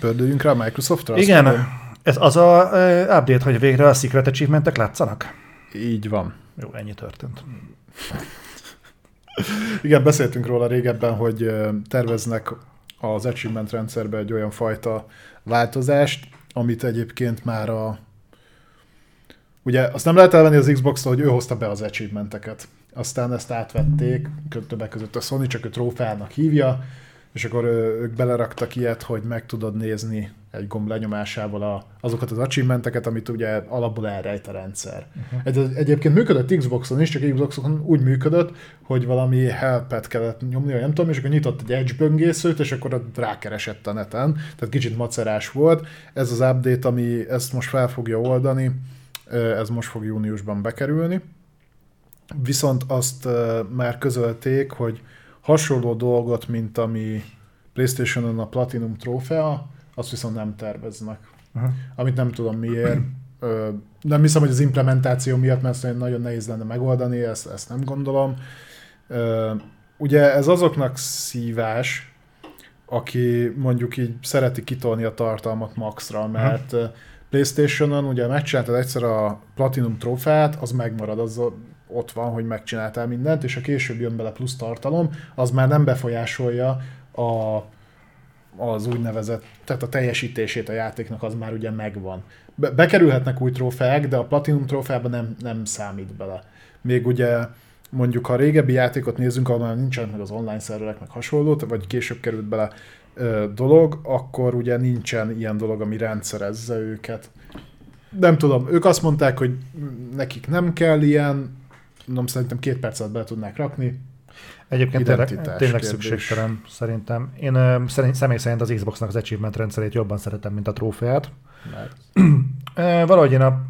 Pördüljünk rá a Microsoftra. Igen, mondom. ez az a uh, update, hogy végre a secret achievementek látszanak? Így van. Jó, ennyi történt. Igen, beszéltünk róla régebben, hogy terveznek az achievement rendszerbe egy olyan fajta változást, amit egyébként már a... Ugye azt nem lehet elvenni az xbox hogy ő hozta be az achievementeket. Aztán ezt átvették, többek között a Sony, csak ő trófeának hívja, és akkor ők beleraktak ilyet, hogy meg tudod nézni egy gomb lenyomásával a, azokat az achievementeket, amit ugye alapból elrejt a rendszer. Uh-huh. Egy, egyébként működött Xboxon is, csak Xboxon úgy működött, hogy valami helpet kellett nyomni, vagy nem tudom, és akkor nyitott egy Edge böngészőt, és akkor rákeresett a neten, tehát kicsit macerás volt. Ez az update, ami ezt most fel fogja oldani, ez most fog júniusban bekerülni. Viszont azt már közölték, hogy hasonló dolgot, mint ami PlayStation-on a Platinum trófea, azt viszont nem terveznek. Uh-huh. Amit nem tudom miért. Ö, nem hiszem, hogy az implementáció miatt, mert ezt nagyon nehéz lenne megoldani, ezt, ezt nem gondolom. Ö, ugye ez azoknak szívás, aki mondjuk így szereti kitolni a tartalmat maxra, mert uh-huh. Playstation-on ugye megcsináltad egyszer a Platinum trófeát, az megmarad, az ott van, hogy megcsináltál mindent, és a később jön bele plusz tartalom, az már nem befolyásolja a, az úgynevezett, tehát a teljesítését a játéknak az már ugye megvan. Be, bekerülhetnek új trófeák, de a Platinum trófeában nem, nem számít bele. Még ugye mondjuk ha a régebbi játékot nézzünk, ahol már nincsenek meg az online szerverek, meg hasonló, vagy később került bele ö, dolog, akkor ugye nincsen ilyen dolog, ami rendszerezze őket. Nem tudom, ők azt mondták, hogy nekik nem kell ilyen, mondom, szerintem két percet be tudnák rakni. Egyébként tényleg, tényleg szükségtelen szerintem. Én uh, szerint, személy szerint az Xboxnak az achievement rendszerét jobban szeretem, mint a trófeát. uh, valahogy én a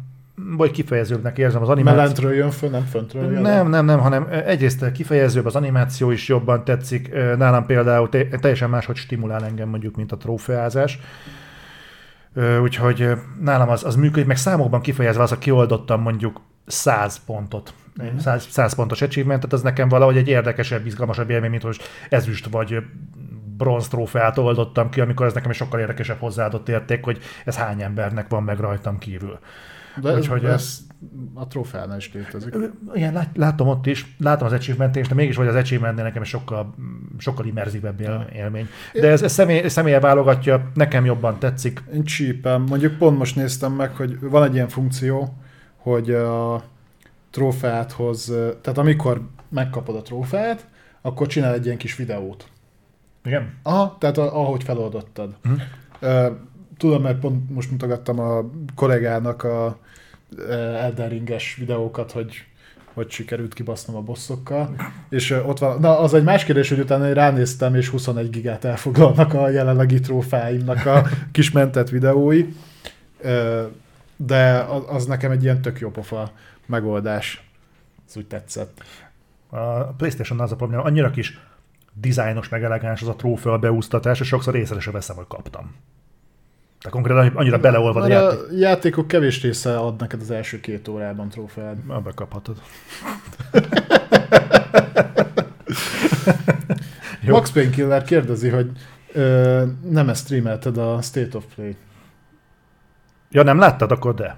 vagy kifejezőbbnek érzem az animáció. Mellentről jön föl, nem föntről jön? Nem, nem, nem, hanem egyrészt kifejezőbb, az animáció is jobban tetszik. Nálam például teljesen máshogy stimulál engem mondjuk, mint a trófeázás. Úgyhogy nálam az, az működik, meg számokban kifejezve az, a kioldottam mondjuk 100 pontot 100, 100 pontos achievementet, az nekem valahogy egy érdekesebb, izgalmasabb élmény, mint hogy ezüst vagy bronz trófeát oldottam ki, amikor ez nekem egy sokkal érdekesebb hozzáadott érték, hogy ez hány embernek van meg rajtam kívül. De Úgyhogy ez, ez a trófeánál is létezik. Igen, lát, látom ott is, látom az achievement de mégis vagy az achievement nekem sokkal, sokkal immerzívebb él, élmény. De ez, ez személy, személye válogatja, nekem jobban tetszik. Én csípem. Mondjuk pont most néztem meg, hogy van egy ilyen funkció, hogy a trófeát hoz, tehát amikor megkapod a trófeát, akkor csinál egy ilyen kis videót. Igen? Aha, tehát ahogy feloldottad. Uh-huh. Tudom, mert pont most mutogattam a kollégának a Elden Ringes videókat, hogy hogy sikerült kibasznom a bosszokkal. És ott van, na az egy más kérdés, hogy utána én ránéztem, és 21 gigát elfoglalnak a jelenlegi trófáimnak a kis mentett videói. De az nekem egy ilyen tök jó pofa megoldás. Ez úgy tetszett. A PlayStation az a probléma, annyira kis dizájnos, meg elegáns az a trófea beúsztatás, és sokszor észre se veszem, hogy kaptam. Tehát konkrétan annyira beleolvad a játék. A játékok kevés része ad neked az első két órában trófeát. Abba kaphatod. Max Painkiller kérdezi, hogy ö, nem-e streamelted a State of Play? Ja, nem láttad, akkor de.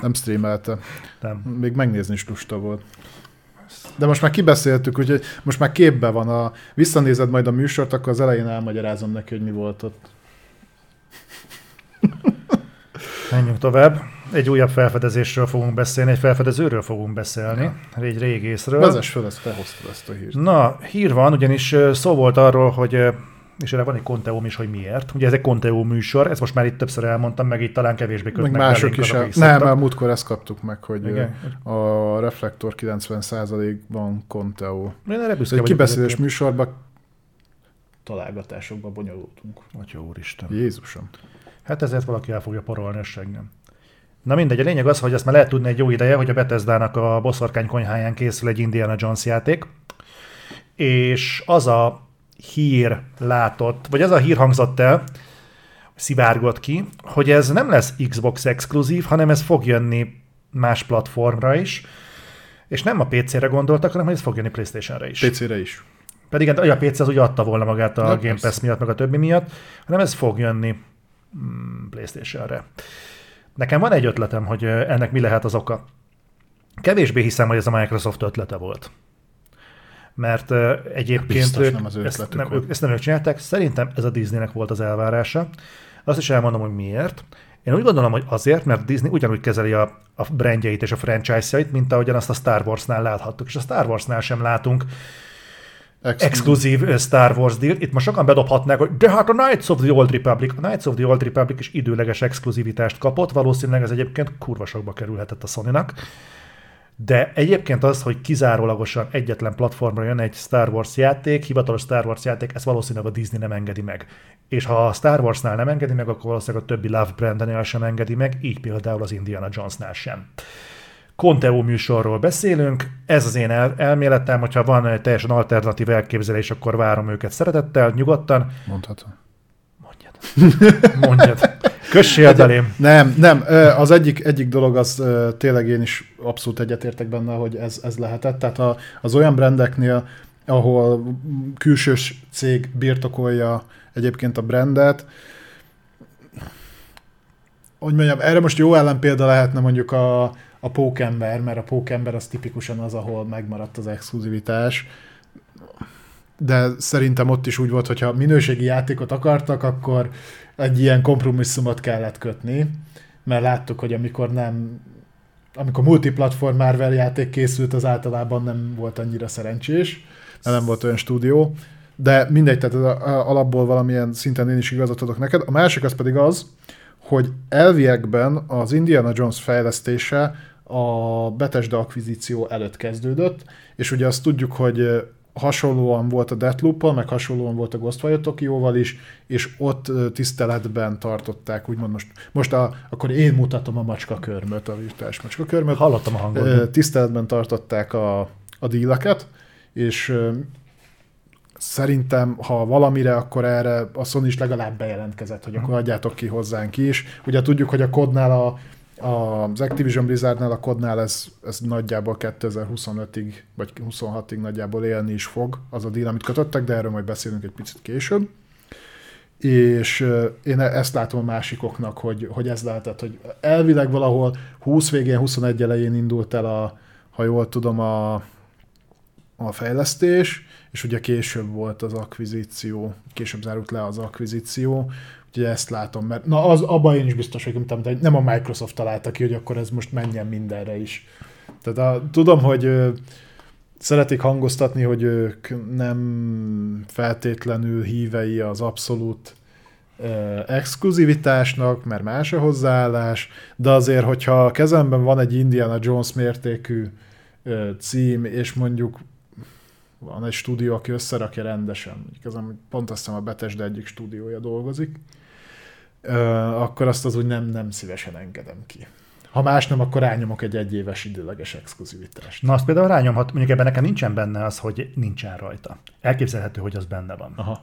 Nem streamelte. Nem. Még megnézni is lusta volt. De most már kibeszéltük, úgyhogy most már képbe van. A, visszanézed majd a műsort, akkor az elején elmagyarázom neki, hogy mi volt ott. Menjünk tovább. Egy újabb felfedezésről fogunk beszélni, egy felfedezőről fogunk beszélni, egy régészről. Vezess fel, ezt felhoztad ezt a hírt. Na, hír van, ugyanis szó volt arról, hogy és erre van egy konteóm is, hogy miért. Ugye ez egy konteó műsor, ezt most már itt többször elmondtam, meg itt talán kevésbé kötnek meg mások is. El... Nem, mert múltkor ezt kaptuk meg, hogy Igen. a reflektor 90%-ban konteó. Én erre büszke Egy kibeszélés műsorban találgatásokba bonyolultunk. Atya úristen. Jézusom. Hát ezért valaki el fogja porolni a seggem. Na mindegy, a lényeg az, hogy ezt már lehet tudni egy jó ideje, hogy a Bethesda-nak a boszorkány konyháján készül egy Indiana Jones játék, és az a hír látott, vagy az a hír hangzott el, szivárgott ki, hogy ez nem lesz Xbox exkluzív, hanem ez fog jönni más platformra is, és nem a PC-re gondoltak, hanem hogy ez fog jönni PlayStation-re is. PC-re is. Pedig a PC az ugye adta volna magát a Ja, Game persze. Pass miatt, meg a többi miatt, hanem ez fog jönni mm, PlayStation-re. Nekem van egy ötletem, hogy ennek mi lehet az oka. Kevésbé hiszem, hogy ez a Microsoft ötlete volt. Mert egyébként ők, nem az ő ezt, nem, ők, ezt nem ők csinálták, szerintem ez a Disneynek volt az elvárása. Azt is elmondom, hogy miért. Én úgy gondolom, hogy azért, mert Disney ugyanúgy kezeli a, a brandjeit és a franchise-jait, mint ahogyan azt a Star Wars-nál láthattuk. És a Star Wars-nál sem látunk Ex- exkluzív Star Wars deal. Itt most sokan bedobhatnák, hogy de hát a Knights of the Old Republic, a Knights of the Old Republic is időleges exkluzivitást kapott, valószínűleg ez egyébként kurva sokba kerülhetett a Sony-nak. De egyébként az, hogy kizárólagosan egyetlen platformra jön egy Star Wars játék, hivatalos Star Wars játék, ezt valószínűleg a Disney nem engedi meg. És ha a Star Warsnál nem engedi meg, akkor valószínűleg a többi Love brandnél sem engedi meg, így például az Indiana Jonesnál sem. Conteo műsorról beszélünk, ez az én el- elméletem, hogyha van egy teljesen alternatív elképzelés, akkor várom őket szeretettel, nyugodtan. Mondhatom. Mondjad. Kössél belém. Nem, nem, az egyik, egyik dolog az tényleg én is abszolút egyetértek benne, hogy ez, ez lehetett. Tehát a, az olyan brandeknél, ahol külsős cég birtokolja egyébként a brandet, hogy mondjam, erre most jó ellenpélda lehetne mondjuk a, a Pókember, mert a Pókember az tipikusan az, ahol megmaradt az exkluzivitás, de szerintem ott is úgy volt, hogyha minőségi játékot akartak, akkor egy ilyen kompromisszumot kellett kötni, mert láttuk, hogy amikor nem amikor multiplatform Marvel játék készült, az általában nem volt annyira szerencsés, mert nem volt olyan stúdió, de mindegy, tehát ez a, a, alapból valamilyen szinten én is igazat adok neked. A másik az pedig az, hogy elviekben az Indiana Jones fejlesztése a Bethesda akvizíció előtt kezdődött, és ugye azt tudjuk, hogy hasonlóan volt a Deathloop-al, meg hasonlóan volt a Ghostwire Tokyo-val is, és ott tiszteletben tartották, úgymond most, most a, akkor én mutatom a macska körmöt, a virtuális macska körmöt. Hallottam a hangot. Tiszteletben tartották a, a díleket, és szerintem, ha valamire, akkor erre a Sony is legalább bejelentkezett, hogy akkor adjátok ki hozzánk is. Ugye tudjuk, hogy a kodnál a, az Activision Blizzardnál a kodnál ez, ez nagyjából 2025-ig, vagy 26-ig nagyjából élni is fog, az a díl, amit kötöttek, de erről majd beszélünk egy picit később. És én ezt látom a másikoknak, hogy, hogy ez lehetett, hogy elvileg valahol 20 végén, 21 elején indult el a, ha jól tudom, a, a fejlesztés, és ugye később volt az akvizíció, később zárult le az akvizíció, úgyhogy ezt látom, mert na az, abban én is biztos vagyok, hogy nem a Microsoft találta ki, hogy akkor ez most menjen mindenre is. Tehát a, tudom, hogy ö, szeretik hangoztatni, hogy ők nem feltétlenül hívei az abszolút ö, exkluzivitásnak, mert más a hozzáállás, de azért, hogyha a kezemben van egy Indiana Jones mértékű ö, cím, és mondjuk van egy stúdió, aki összerakja rendesen, mondjuk ez ami pont azt hiszem a Bethesda egyik stúdiója dolgozik, akkor azt az úgy nem, nem szívesen engedem ki. Ha más nem, akkor rányomok egy egyéves időleges exkluzivitást. Na azt például rányomhat, mondjuk ebben nekem nincsen benne az, hogy nincsen rajta. Elképzelhető, hogy az benne van. Aha.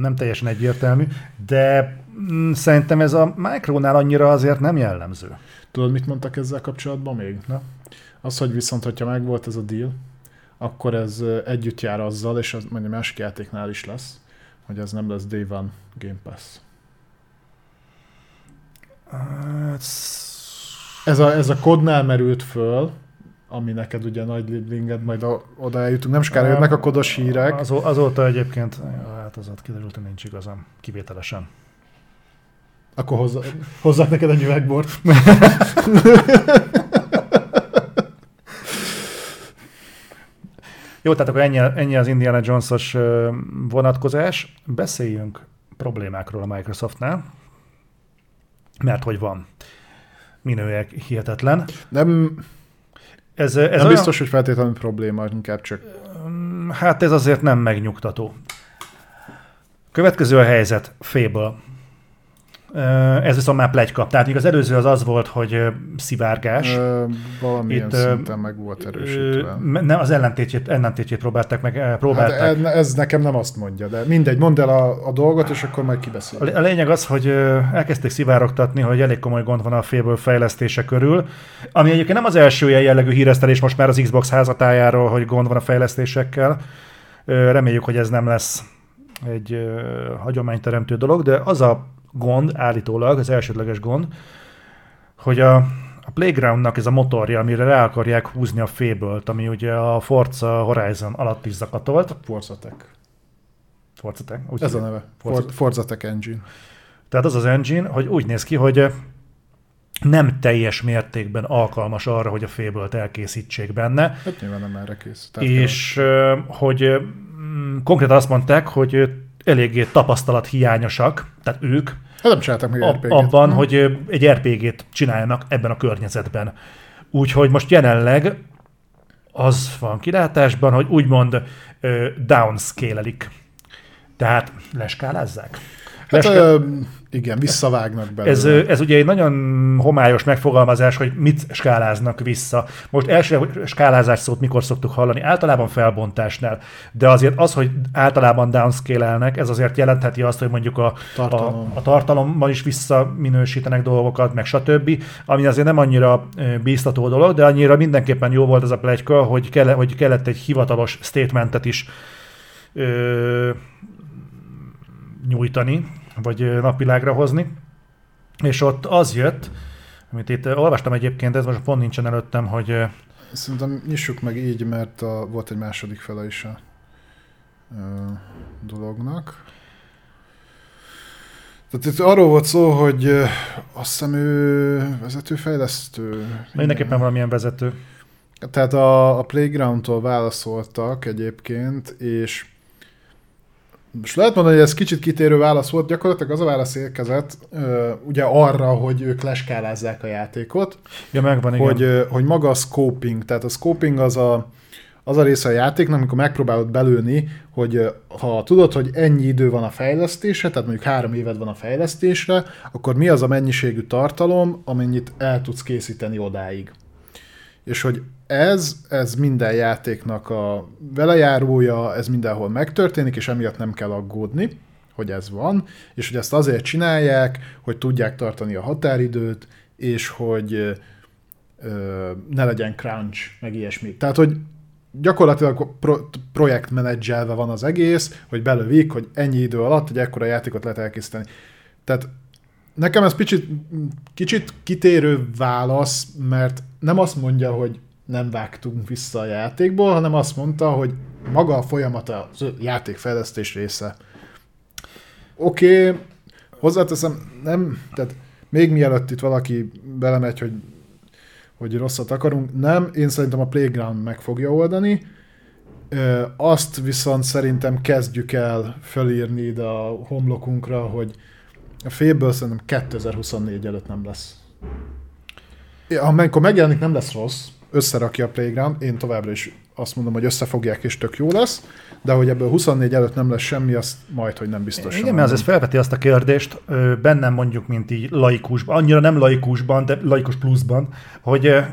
Nem teljesen egyértelmű, de mm, szerintem ez a Micronál annyira azért nem jellemző. Tudod, mit mondtak ezzel kapcsolatban még? Na. Az, hogy viszont, hogyha megvolt ez a deal, akkor ez együtt jár azzal, és az mondjuk másik játéknál is lesz, hogy ez nem lesz Day One Game Pass. Hát, Ez a, ez a kodnál merült föl, ami neked ugye nagy lidlinged, majd a, oda eljutunk. Nem sokára jönnek a kodos hírek. Az, azóta egyébként, hát az kiderült, hogy nincs igazam, kivételesen. Akkor hozza, hozzak neked egy üvegbort. Jó, tehát akkor ennyi, ennyi az Indiana Jones-os vonatkozás. Beszéljünk problémákról a Microsoftnál, mert hogy van. Minőek hihetetlen. Nem, Ez, ez nem olyan, biztos, hogy feltétlenül probléma, inkább csak Hát ez azért nem megnyugtató. Következő a helyzet, Fable. Ez viszont már plegyka. Tehát még az előző az az volt, hogy szivárgás. ö, valamilyen Itt, szinten meg volt erősítve. Nem, az ellentétjét, ellentétjét próbálták meg, eh, próbálták. Hát ez, ez nekem nem azt mondja, de mindegy, mondd el a, a dolgot, és akkor majd lé- A lényeg az, hogy elkezdték szivárogtatni, hogy elég komoly gond van a Fable fejlesztése körül, ami egyébként nem az első ilyen jellegű híresztelés most már az Xbox házatájáról, hogy gond van a fejlesztésekkel. Reméljük, hogy ez nem lesz egy hagyományteremtő dolog, de az a gond állítólag, az elsődleges gond, hogy a, a Playgroundnak ez a motorja, amire rá akarják húzni a fébölt, ami ugye a Forza Horizon alatt is zakatolt. Forza Tech. Forza Tech? Úgy Ez a neve. Forza- For, Forza Tech Engine. Tehát az az engine, hogy úgy néz ki, hogy nem teljes mértékben alkalmas arra, hogy a fébölt elkészítsék benne, Hát nyilván nem erre kész. Tehát és ö, hogy konkrétan azt mondták, hogy eléggé tapasztalat hiányosak, tehát ők, Hát nem csináltak még ab, RPG-t. abban, hogy ö, egy RPG-t csináljanak ebben a környezetben. Úgyhogy most jelenleg az van kilátásban, hogy úgymond downscale-elik. Tehát leskálázzák. Hát, ö, igen, visszavágnak belőle. Ez, ez ugye egy nagyon homályos megfogalmazás, hogy mit skáláznak vissza. Most első skálázás szót mikor szoktuk hallani? Általában felbontásnál. De azért az, hogy általában downscale-elnek, ez azért jelentheti azt, hogy mondjuk a, Tartalom. a, a tartalomban is visszaminősítenek dolgokat, meg stb. Ami azért nem annyira bíztató dolog, de annyira mindenképpen jó volt ez a plegyka, hogy, kell, hogy kellett egy hivatalos statementet is ö, nyújtani, vagy napvilágra hozni. És ott az jött, amit itt olvastam egyébként, ez most pont nincsen előttem, hogy Szerintem nyissuk meg így, mert a, volt egy második fele is a ö, dolognak. Tehát itt arról volt szó, hogy azt hiszem ő vezetőfejlesztő. mindenképpen valamilyen vezető. Tehát a, a Playground-tól válaszoltak egyébként, és most lehet mondani, hogy ez kicsit kitérő válasz volt, gyakorlatilag az a válasz érkezett, ugye arra, hogy ők leskálázzák a játékot, Ja, megvan, igen. hogy, hogy maga a scoping, tehát a scoping az a, az a része a játéknak, amikor megpróbálod belőni, hogy ha tudod, hogy ennyi idő van a fejlesztésre, tehát mondjuk három éved van a fejlesztésre, akkor mi az a mennyiségű tartalom, amennyit el tudsz készíteni odáig. És hogy ez, ez minden játéknak a velejárója, ez mindenhol megtörténik, és emiatt nem kell aggódni, hogy ez van, és hogy ezt azért csinálják, hogy tudják tartani a határidőt, és hogy ö, ne legyen crunch, meg ilyesmi. Tehát, hogy gyakorlatilag pro, projektmenedzselve van az egész, hogy belövik, hogy ennyi idő alatt egy ekkora játékot lehet elkészíteni. Tehát nekem ez kicsit, kicsit kitérő válasz, mert nem azt mondja, hogy nem vágtunk vissza a játékból, hanem azt mondta, hogy maga a folyamat a játékfejlesztés része. Oké, okay, hozzáteszem, nem, tehát még mielőtt itt valaki belemegy, hogy, hogy rosszat akarunk, nem, én szerintem a Playground meg fogja oldani, azt viszont szerintem kezdjük el fölírni ide a homlokunkra, hogy a félből szerintem 2024 előtt nem lesz. Ja, Amikor megjelenik, nem lesz rossz, összerakja a Playground, én továbbra is azt mondom, hogy összefogják és tök jó lesz, de hogy ebből 24 előtt nem lesz semmi, azt majd, hogy nem biztos. Igen, mert ez felveti azt a kérdést, bennem mondjuk, mint így laikusban, annyira nem laikusban, de laikus pluszban, hogy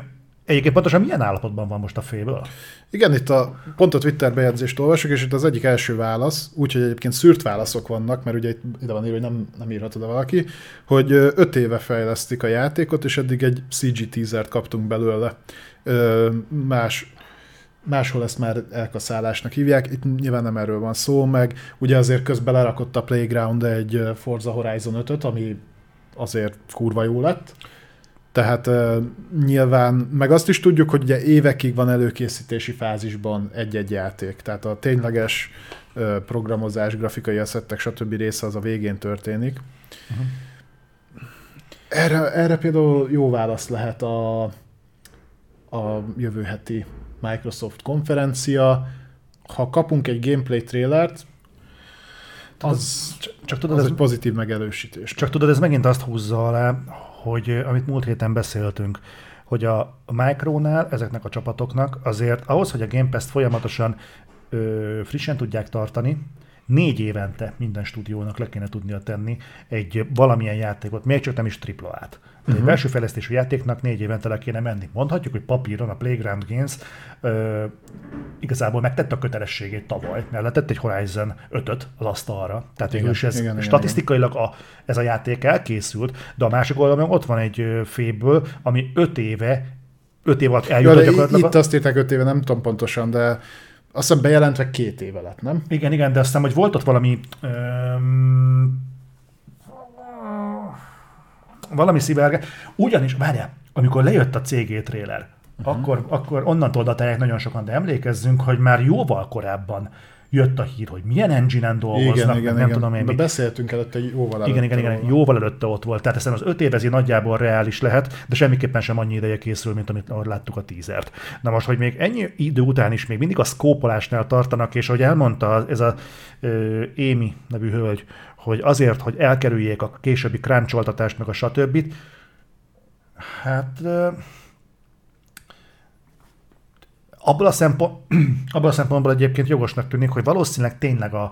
egyébként pontosan milyen állapotban van most a féből? Igen, itt a pont a Twitter bejegyzést olvasok, és itt az egyik első válasz, úgyhogy egyébként szűrt válaszok vannak, mert ugye itt ide van írva, hogy nem, nem írhatod oda valaki, hogy öt éve fejlesztik a játékot, és eddig egy CG teasert kaptunk belőle. Ö, Más, máshol ezt már elkaszálásnak hívják, itt nyilván nem erről van szó, meg ugye azért közben lerakott a Playground egy Forza Horizon 5-öt, ami azért kurva jó lett. Tehát uh, nyilván, meg azt is tudjuk, hogy ugye évekig van előkészítési fázisban egy-egy játék, tehát a tényleges uh, programozás, grafikai asszettek, stb. része az a végén történik. Uh-huh. Erre, erre például jó válasz lehet a, a jövő heti Microsoft konferencia. Ha kapunk egy gameplay trailert, az, Csak tudod, az ez, egy pozitív megerősítés. csak tudod, ez megint azt húzza alá, hogy amit múlt héten beszéltünk, hogy a, Micronál, ezeknek a csapatoknak azért ahhoz, hogy a Game Pass-t folyamatosan ö, frissen tudják tartani, négy évente minden stúdiónak le kéne tudnia tenni egy valamilyen játékot, még csak nem is triplát. Uh-huh. Egy belső fejlesztésű játéknak négy évente le kéne menni. Mondhatjuk, hogy papíron a Playground Games ö, igazából megtette a kötelességét tavaly, mert letett egy Horizon 5-öt az asztalra. Tehát végül is ez igen, igen, statisztikailag a, ez a játék elkészült, de a másik oldalon ott van egy féből, ami 5 éve, 5 év alatt Ja, eljut de gyakorlatilag. itt azt írták öt éve, nem tudom pontosan, de Azt hiszem bejelentve két éve lett, nem? Igen, igen, de aztán, hogy volt ott valami öm, valami szivárga. Ugyanis, várjál, amikor lejött a CG trailer, uh-huh. akkor, akkor onnantól datálják nagyon sokan, de emlékezzünk, hogy már jóval korábban jött a hír, hogy milyen engine-en dolgoznak, igen, igen, nem igen. tudom én De mit. beszéltünk előtte jóval Igen, előtte igen, igen, róla. jóval előtte ott volt. Tehát aztán az öt év ez nagyjából reális lehet, de semmiképpen sem annyi ideje készül, mint amit láttuk a teasert. Na most, hogy még ennyi idő után is még mindig a szkópolásnál tartanak, és ahogy elmondta ez a Émi nevű hölgy, hogy azért, hogy elkerüljék a későbbi kráncsoltatást, meg a stb. Hát abból a, szempont, abból a szempontból egyébként jogosnak tűnik, hogy valószínűleg tényleg a,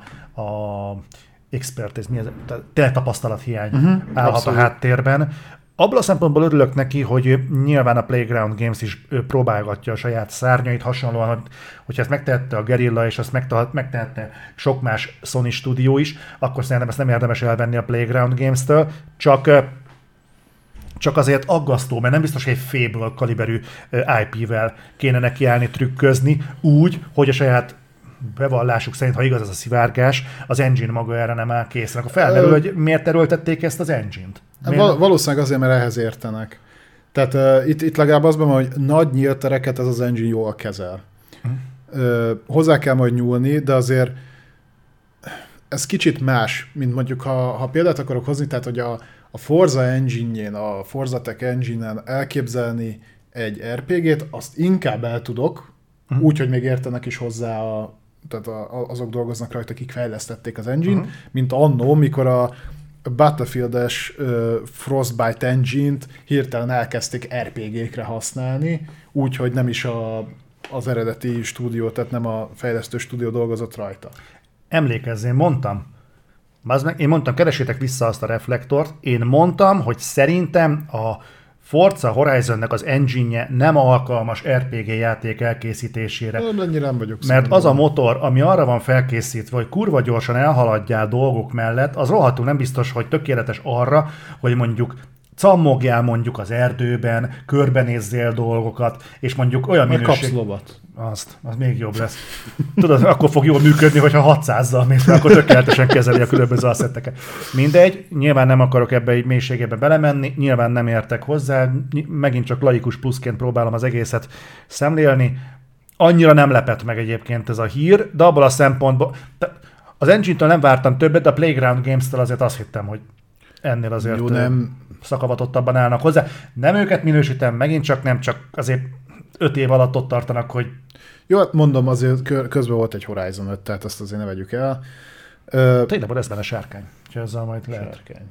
a expertise, mi ez, tényleg tapasztalat hiány uh-huh, állhat abszolút. a háttérben. Abból a szempontból örülök neki, hogy nyilván a Playground Games is próbálgatja a saját szárnyait, hasonlóan, hogy, hogyha ezt megtehette a Guerrilla, és azt megtehet- megtehette sok más Sony stúdió is, akkor szerintem ezt nem érdemes elvenni a Playground Games-től, csak csak azért aggasztó, mert nem biztos, hogy egy Fable kaliberű IP-vel kéne nekiállni trükközni, úgy, hogy a saját bevallásuk szerint, ha igaz ez a szivárgás, az engine maga erre nem áll készen. Akkor felmerül, Ö- hogy miért erőltették ezt az engine-t? Hát Miért? val- valószínűleg azért, mert ehhez értenek. Tehát uh, itt, itt legalább az van, hogy nagy nyílt tereket ez az engine jól kezel. Uh, hozzá kell majd nyúlni, de azért ez kicsit más, mint mondjuk, ha, ha példát akarok hozni, tehát hogy a, a Forza engine-jén, a Forza Tech engine-en elképzelni egy RPG-t, azt inkább el tudok, uh-huh. úgy, hogy még értenek is hozzá a, tehát a, azok dolgoznak rajta, akik fejlesztették az engine, uh-huh. mint annó, mikor a Battlefield-es uh, Frostbite engine-t hirtelen elkezdték RPG-kre használni, úgyhogy nem is a, az eredeti stúdió, tehát nem a fejlesztő stúdió dolgozott rajta. Emlékezzél, mondtam. Meg, én mondtam, keresétek vissza azt a reflektort. Én mondtam, hogy szerintem a Forza Horizonnek az engine nem alkalmas RPG játék elkészítésére. Nem, ennyire nem vagyok Mert az a motor, ami arra van felkészítve, hogy kurva gyorsan elhaladjál dolgok mellett, az rohadtul nem biztos, hogy tökéletes arra, hogy mondjuk cammogjál mondjuk az erdőben, körbenézzél dolgokat, és mondjuk olyan kapsz minőség... lovat. Azt, az még jobb lesz. Tudod, akkor fog jól működni, hogyha 600-zal mész, akkor tökéletesen kezeli a különböző asszetteket. Mindegy, nyilván nem akarok ebbe egy mélységebe belemenni, nyilván nem értek hozzá, megint csak laikus pluszként próbálom az egészet szemlélni. Annyira nem lepett meg egyébként ez a hír, de abból a szempontból, az Engine-től nem vártam többet, de a Playground Games-től azért azt hittem, hogy ennél azért Jó, nem. szakavatottabban állnak hozzá. Nem őket minősítem, megint csak nem, csak azért öt év alatt ott tartanak, hogy Jó, hát mondom, azért kö- közben volt egy Horizon 5, tehát azt azért ne vegyük el. Ö, tényleg van ez benne sárkány. Úgyhogy ezzel majd lehet. Sárkány.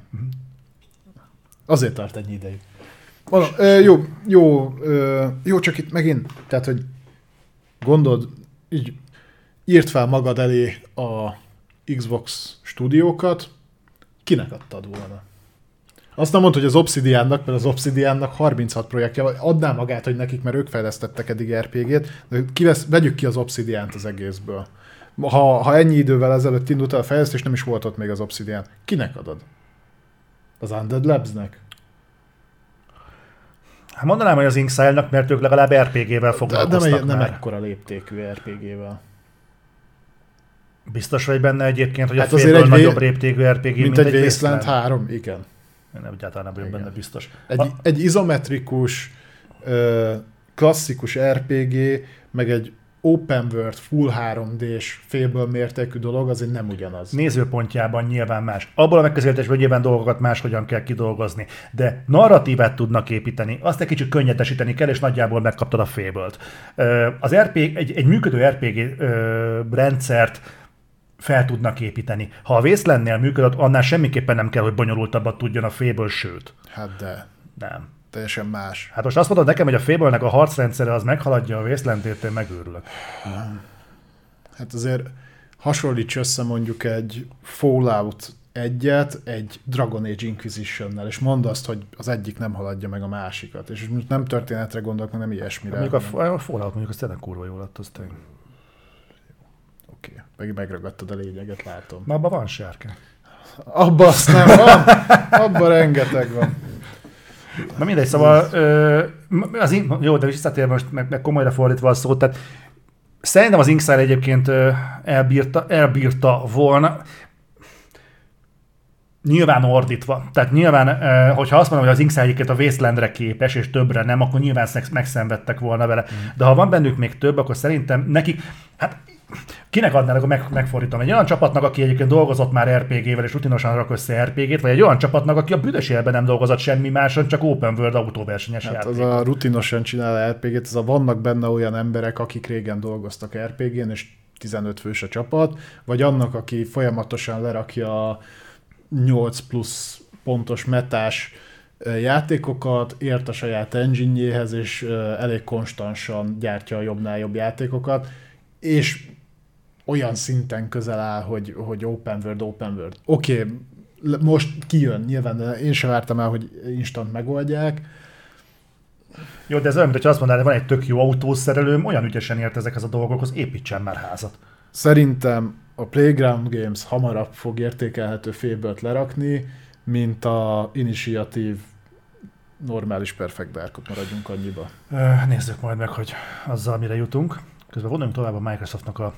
Azért tart ennyi ideig. Mondom, ö, jó, jó, ö, jó, csak itt megint, tehát, hogy gondold, így írt fel magad elé a Xbox stúdiókat, kinek adtad volna? Azt nem mondta, hogy az Obsidiannak, mert az Obsidiannak 36 projektje van, adná magát, hogy nekik, mert ők fejlesztettek eddig RPG-t, de kivesz, vegyük ki az Obsidiant az egészből. Ha, ha ennyi idővel ezelőtt indult el a fejlesztés, nem is volt ott még az Obsidian. Kinek adod? Az Undead Labsnek? Hát mondanám, hogy az Inxile-nak, mert ők legalább RPG-vel De, de foglalkoztak nem, nem ekkora léptékű RPG-vel. Biztos vagy benne egyébként, hogy Hát a félből egy vé- nagyobb léptékű RPG, Mint, egy Wasteland 3, igen. Én nem, egyáltalán nem vagyok Igen. benne biztos. Egy, A- egy izometrikus, klasszikus RPG, meg egy open world, full 3D-s, félből mértékű dolog, azért nem ugyanaz. nézőpontjában nyilván más. Abból a megközelítésből nyilván dolgokat máshogyan kell kidolgozni, de narratívát tudnak építeni, azt egy kicsit könnyedesíteni kell, és nagyjából megkaptad a fébölt. Az RPG, egy, egy működő RPG rendszert fel tudnak építeni. Ha a Wastelandnél működött, annál semmiképpen nem kell, hogy bonyolultabbat tudjon a féből, sőt. Hát de, Nem. teljesen más. Hát most azt mondod nekem, hogy a Fable-nek a harcrendszere az meghaladja a Wasteland-ét, én megőrülök. Hát azért hasonlíts össze mondjuk egy Fallout egyet egy Dragon Age Inquisition-nel, és mondd azt, hogy az egyik nem haladja meg a másikat. És most nem történetre gondolok, mert nem ilyesmire. Mondjuk a, hanem- a Fallout mondjuk az tényleg kurva jó lett, az tényleg. Oké, meg megragadtad a lényeget, látom. Na, abban van sárka. Abba azt nem van, abba rengeteg van. Na mindegy, szóval az, in- jó, de visszatérve most meg, meg komolyra fordítva a szót, tehát Szerintem az Inkside egyébként elbírta, elbírta volna, nyilván ordítva. Tehát nyilván, hogyha azt mondom, hogy az Inkside egyébként a Wastelandre képes, és többre nem, akkor nyilván megszenvedtek volna vele. Mm. De ha van bennük még több, akkor szerintem nekik, hát kinek adnál, akkor meg, megfordítom. Egy olyan csapatnak, aki egyébként dolgozott már RPG-vel, és rutinosan rak össze RPG-t, vagy egy olyan csapatnak, aki a büdös életben nem dolgozott semmi máson, csak open world autóversenyes Hát játék. az a rutinosan csinál RPG-t, az a vannak benne olyan emberek, akik régen dolgoztak RPG-n, és 15 fős a csapat, vagy annak, aki folyamatosan lerakja a 8 plusz pontos metás játékokat, ért a saját engine és elég konstansan gyártja a jobbnál jobb játékokat, és olyan szinten közel áll, hogy, hogy open world, open world. Oké, okay, most kijön, nyilván én sem vártam el, hogy instant megoldják, Jó, de ez olyan, mintha azt mondaná, hogy van egy tök jó autószerelőm, olyan ügyesen ért ezekhez a dolgokhoz, építsen már házat. Szerintem a Playground Games hamarabb fog értékelhető félből lerakni, mint a Initiative normális Perfect Darkot maradjunk annyiba. Nézzük majd meg, hogy azzal mire jutunk. Közben vonuljunk tovább a Microsoftnak a,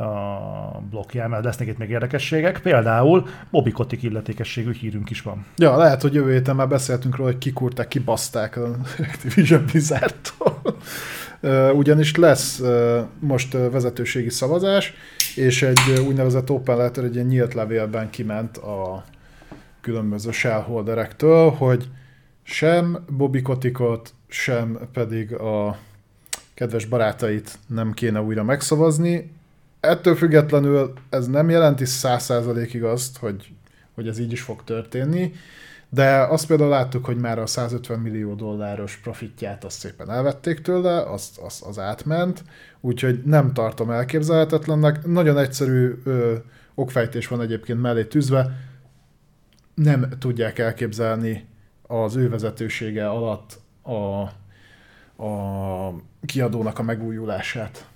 a blokkján, mert lesznek itt még érdekességek. Például Bobby Kotick illetékességű hírünk is van. Ja, lehet, hogy jövő héten már beszéltünk róla, hogy kikúrták, kibaszták a Activision Blizzardtól. Ö, Ugyanis lesz most vezetőségi szavazás, és egy úgynevezett open letter, egy ilyen nyílt levélben kiment a különböző shareholderektől, hogy sem Bobby Kotickot, sem pedig a kedves barátait nem kéne újra megszavazni. Ettől függetlenül ez nem jelenti száz százalékig azt, hogy, hogy ez így is fog történni, de azt például láttuk, hogy már a 150 millió dolláros profitját azt szépen elvették tőle, az, az, az átment, úgyhogy nem tartom elképzelhetetlennek. Nagyon egyszerű ö, okfejtés van egyébként mellé tűzve, nem tudják elképzelni az ő vezetősége alatt a, a kiadónak a megújulását.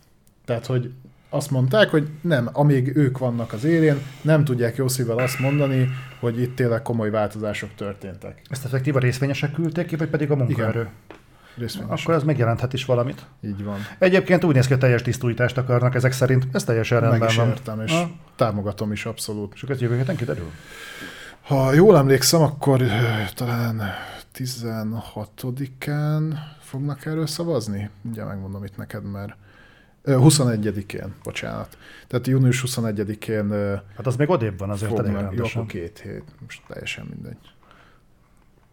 Tehát, hogy azt mondták, hogy nem, amíg ők vannak az élén, nem tudják jó szívvel azt mondani, hogy itt tényleg komoly változások történtek. Ezt effektív a részvényesek küldték ki, vagy pedig a munkaerő? Részvényesen. Akkor ez megjelenthet is valamit. Így van. Egyébként úgy néz ki, hogy teljes tisztújítást akarnak ezek szerint. Ez teljesen Meg rendben is van. értem, és Ah. támogatom is abszolút. És akkor jövő héten kiderül? Ha jól emlékszem, akkor talán 16-án fognak erről szavazni. Ugye megmondom itt neked, mert 21-én, bocsánat. Tehát június 21-én ö, Hát az még odébb van azért elég jó, rendesen. akkor két hét, most teljesen mindegy.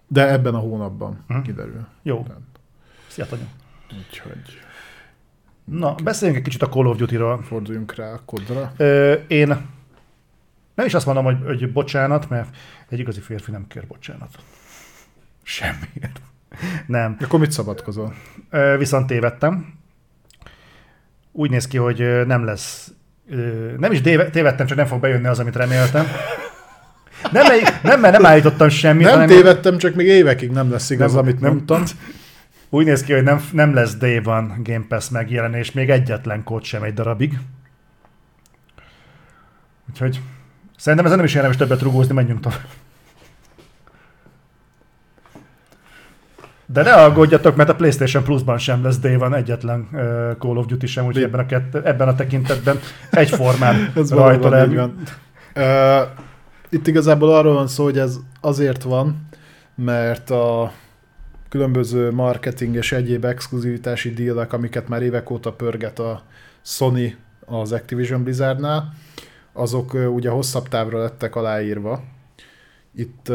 De ebben a hónapban Mhm. kiderül. Jó. Szia, Tanya. Úgyhogy Na, beszéljünk egy kicsit a Call of Duty-ról. forduljunk rá a kodra. Ö, én nem is azt mondom, hogy, hogy bocsánat, mert egy igazi férfi nem kér bocsánat. Semmiért. Nem. Akkor mit szabadkozol? Ö, viszont tévedtem. Úgy néz ki, hogy nem lesz... Nem is tévedtem, csak nem fog bejönni az, amit reméltem. Nem, nem mert nem állítottam semmit. Nem hanem tévedtem, csak még évekig nem lesz igaz, Nem- amit nem- mondtam. Úgy néz ki, hogy nem, nem lesz Day One Game Pass megjelenés, még egyetlen kód sem egy darabig. Úgyhogy szerintem ezen nem is érdemes többet rugózni, menjünk tovább. De ne aggódjatok, mert a PlayStation Plus-ban sem lesz Day One egyetlen uh, Call of Duty sem, úgyhogy ebben a, kett, ebben a tekintetben egyformán rajta van. Ö, Itt igazából arról van szó, hogy ez azért van, mert a különböző marketing és egyéb exkluzivitási dílek, amiket már évek óta pörget a Sony az Activision Blizzardnál, azok ugye hosszabb távra lettek aláírva. Itt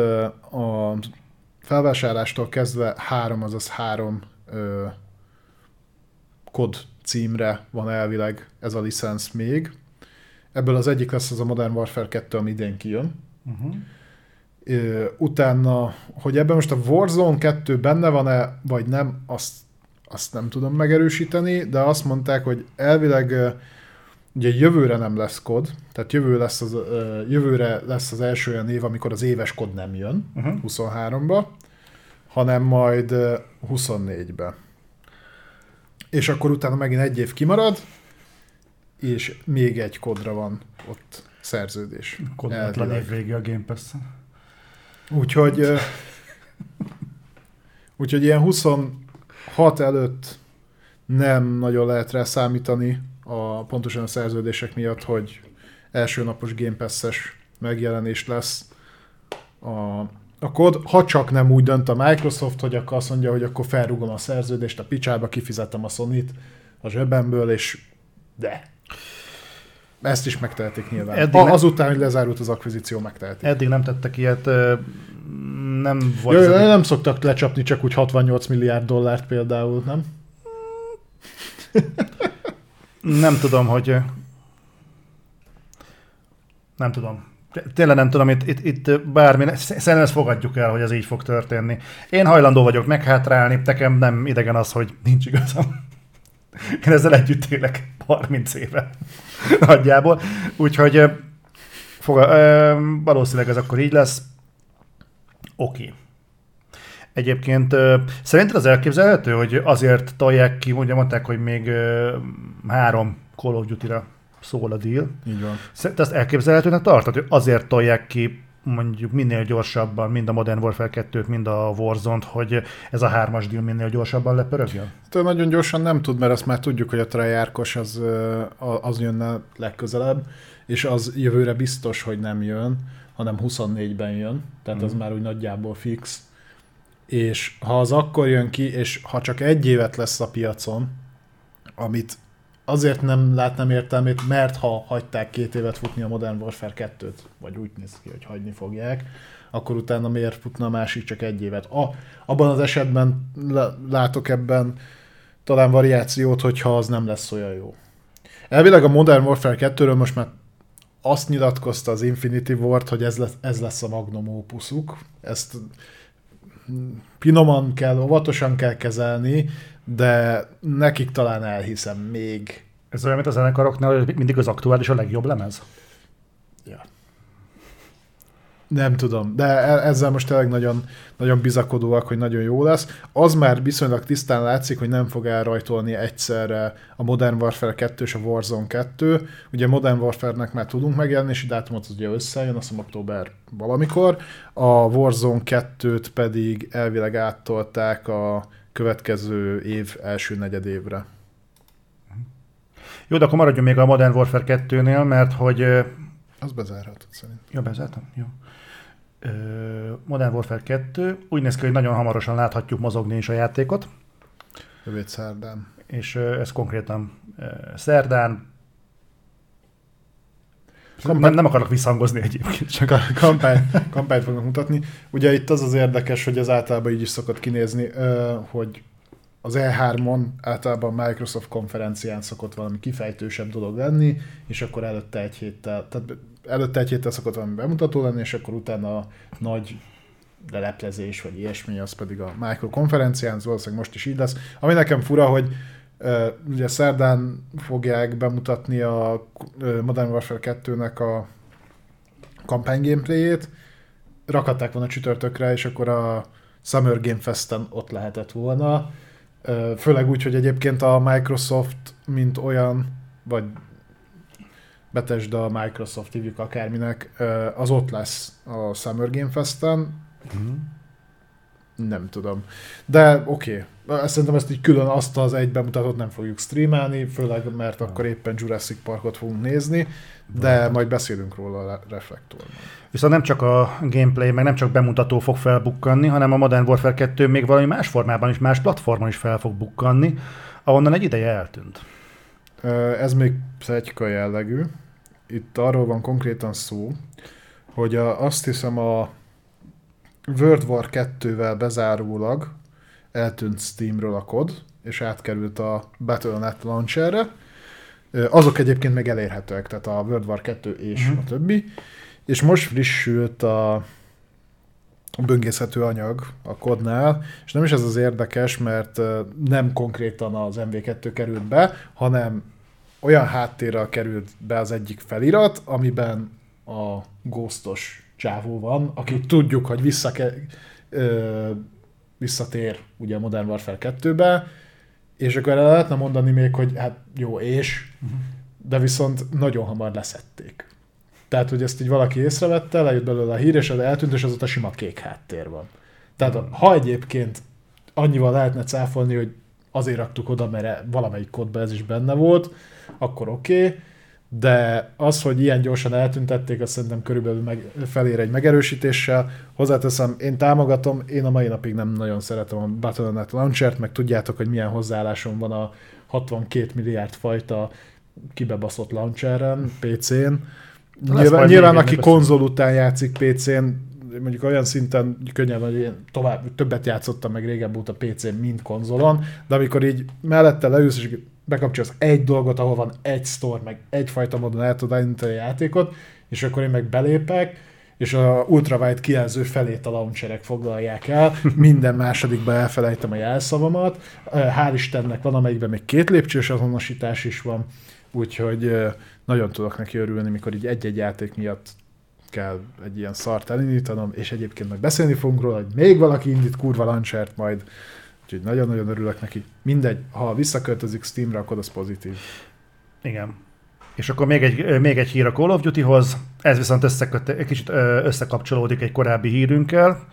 a felvásárlástól kezdve három, azaz három ö, kod címre van elvileg ez a licensz még. Ebből az egyik lesz az a Modern Warfare 2, ami idén kijön. Uh-huh. Ö, Utána, hogy ebben most a Warzone 2 benne van-e, vagy nem, azt, azt nem tudom megerősíteni, de azt mondták, hogy elvileg ugye jövőre nem lesz kod, tehát jövő lesz az, jövőre lesz az első olyan év, amikor az éves kod nem jön, Uh-huh. 23-ba, hanem majd ö, 24-be. És akkor utána megint egy év kimarad, és még egy kodra van ott szerződés. Elvileg. év vége a Game pass Úgyhogy, úgyhogy ilyen 26 előtt nem nagyon lehet rá számítani a pontosan a szerződések miatt, hogy első napos Game Pass-es megjelenés lesz a, a kod, ha csak nem úgy dönt a Microsoft, hogy akkor azt mondja, hogy akkor felrugom a szerződést a picsába, kifizetem a sony a zsebemből, és de. Ezt is megtehetik nyilván. Eddig ha azután, hogy lezárult az akvizíció, megtehetik. Eddig nem tettek ilyet, nem volt Jó, nem szoktak lecsapni csak úgy 68 milliárd dollárt például, nem? Nem tudom, hogy... Nem tudom. Tényleg nem tudom, itt, itt, itt bármi, szerintem ezt fogadjuk el, hogy ez így fog történni. Én hajlandó vagyok meghátrálni, nekem nem idegen az, hogy nincs igazam. Én ezzel együtt élek 30 éve nagyjából. Úgyhogy ö, valószínűleg ez akkor így lesz. Oké. Okay. Egyébként szerinted az elképzelhető, hogy azért tolják ki, ugye mondták, hogy még három Call of Duty-ra szól a deal. Így van. Szerinted ezt elképzelhetőnek tartod, hogy azért tolják ki mondjuk minél gyorsabban, mind a Modern Warfare 2-t, mind a Warzone-t, hogy ez a hármas deal minél gyorsabban lepörögjön? Től nagyon gyorsan nem tud, mert azt már tudjuk, hogy a Treyarchos az, az jönne legközelebb, és az jövőre biztos, hogy nem jön, hanem 24-ben jön, tehát az Mhm. már úgy nagyjából fix. És ha az akkor jön ki, és ha csak egy évet lesz a piacon, amit azért nem látnám értelmét, mert ha hagyták két évet futni a Modern Warfare 2-t, vagy úgy néz ki, hogy hagyni fogják, akkor utána miért futna a másik csak egy évet. A, abban az esetben lá- látok ebben talán variációt, hogyha az nem lesz olyan jó. Elvileg a Modern Warfare 2-ről most már azt nyilatkozta az Infinity Ward, hogy ez lesz, ez lesz a magnum opusuk. Ezt finoman kell, óvatosan kell kezelni, de nekik talán elhiszem még. Ez olyan, mint a zenekaroknál, hogy mindig az aktuális a legjobb lemez? Ja. Nem tudom, de e- ezzel most tényleg nagyon, nagyon bizakodóak, hogy nagyon jó lesz. Az már viszonylag tisztán látszik, hogy nem fog elrajtolni egyszerre a Modern Warfare 2 és a Warzone 2. Ugye Modern Warfare-nek már tudunk megjelenési dátumot, az ugye összejön, azt hiszem október valamikor. A Warzone 2-t pedig elvileg áttolták a következő év első negyedévre. Jó, de akkor maradjunk még a Modern Warfare 2-nél, mert hogy... Az bezárhatod szerint. Jó, bezártam? Jó. Modern Warfare 2. Úgy néz ki, hogy nagyon hamarosan láthatjuk mozogni is a játékot, Jövő szerdán. és ez konkrétan szerdán. Nem, nem akarok visszhangozni egyébként, csak Ka- kampány, kampányt fognak mutatni. Ugye itt az az érdekes, hogy ez általában így is szokott kinézni, hogy az E3-on általában Microsoft konferencián szokott valami kifejtősebb dolog lenni, és akkor előtte egy héttel, tehát előtte egy héttel szokott valami bemutató lenni, és akkor utána a nagy leleplezés, vagy ilyesmi, az pedig a Micro konferencián, valószínűleg most is így lesz. Ami nekem fura, hogy ö, ugye szerdán fogják bemutatni a ö, Modern Warfare 2-nek a kampány gameplayét, rakatták volna csütörtökre, és akkor a Summer Game Festen ott lehetett volna. Főleg úgy, hogy egyébként a Microsoft, mint olyan, vagy Bethesda, a Microsoft hívjuk akárminek, az ott lesz a Summer Game Festen. Nem tudom. De oké. Okay. Szerintem ezt így külön azt az egy bemutatót nem fogjuk streamelni, főleg mert akkor éppen Jurassic Parkot fogunk nézni, de majd beszélünk róla a reflektorban. Viszont nem csak a gameplay, meg nem csak bemutató fog felbukkanni, hanem a Modern Warfare 2 még valami más formában is, más platformon is fel fog bukkanni, ahonnan egy ideje eltűnt. Ez még plegyka jellegű. Itt arról van konkrétan szó, hogy a, azt hiszem a World War 2-vel bezárólag eltűnt Steamről a kod, és átkerült a Battle.net launcherre. Azok egyébként még elérhetőek, tehát a World War 2 és Mhm. a többi. És most frissült a, böngészhető anyag a kodnál, és nem is ez az érdekes, mert nem konkrétan az MV2 került be, hanem olyan háttérrel került be az egyik felirat, amiben a ghostos csávó van, aki tudjuk, hogy visszake, ö, visszatér ugye a Modern Warfare 2-be, és akkor el lehetne mondani még, hogy hát jó, és, de viszont nagyon hamar leszették. Tehát, hogy ezt így valaki észrevette, lejött belőle a hír, és az eltűnt, és azóta sima kék háttér van. Tehát ha egyébként annyival lehetne cáfolni, hogy azért raktuk oda, mert valamelyik kódban ez is benne volt, akkor oké, okay. de az, hogy ilyen gyorsan eltüntették, azt szerintem körülbelül meg, felér egy megerősítéssel. Hozzáteszem, én támogatom, én a mai napig nem nagyon szeretem a Battle.net Launcher-t, meg tudjátok, hogy milyen hozzáállásom van a 62 milliárd fajta kibebaszott launcheren, PC-n. Nyilván, nyilván aki konzol után játszik PC-n, mondjuk olyan szinten könnyen, hogy én tovább, többet játszottam meg régebb óta PC-n, mint konzolon, de amikor így mellette leülsz, és bekapcsolsz egy dolgot, ahol van egy store, meg egyfajta módon el tudod indítani a játékot, és akkor én meg belépek, és a ultrawide kijelző felét a launcherek foglalják el, minden másodikban elfelejtem a jelszavamat, hál' Istennek van, amelyikben még két lépcsős azonosítás is van, úgyhogy nagyon tudok neki örülni, mikor így egy-egy játék miatt kell egy ilyen szart elindítanom, és egyébként meg beszélni fogunk róla, hogy még valaki indít kurva launchert majd, úgyhogy nagyon-nagyon örülök neki. Mindegy, ha visszaköltözik Steamra, akkor az pozitív. Igen. És akkor még egy, még egy hír a Call of Duty-hoz, ez viszont összeköt, egy kicsit összekapcsolódik egy korábbi hírünkkel,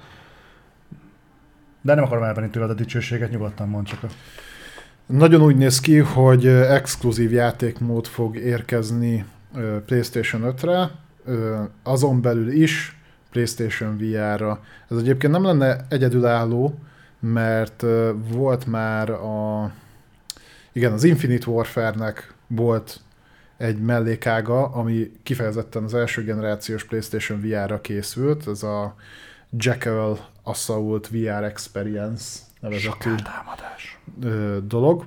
de nem akarom elvenni tőled a dicsőséget, nyugodtan mond csak. Nagyon úgy néz ki, hogy exkluzív játékmód fog érkezni PlayStation 5-re, azon belül is PlayStation VR-ra. Ez egyébként nem lenne egyedülálló, mert volt már a igen, az Infinite Warfare-nek volt egy mellékága, ami kifejezetten az első generációs PlayStation VR-ra készült, ez a Jackal Assault VR Experience nevezetű dolog.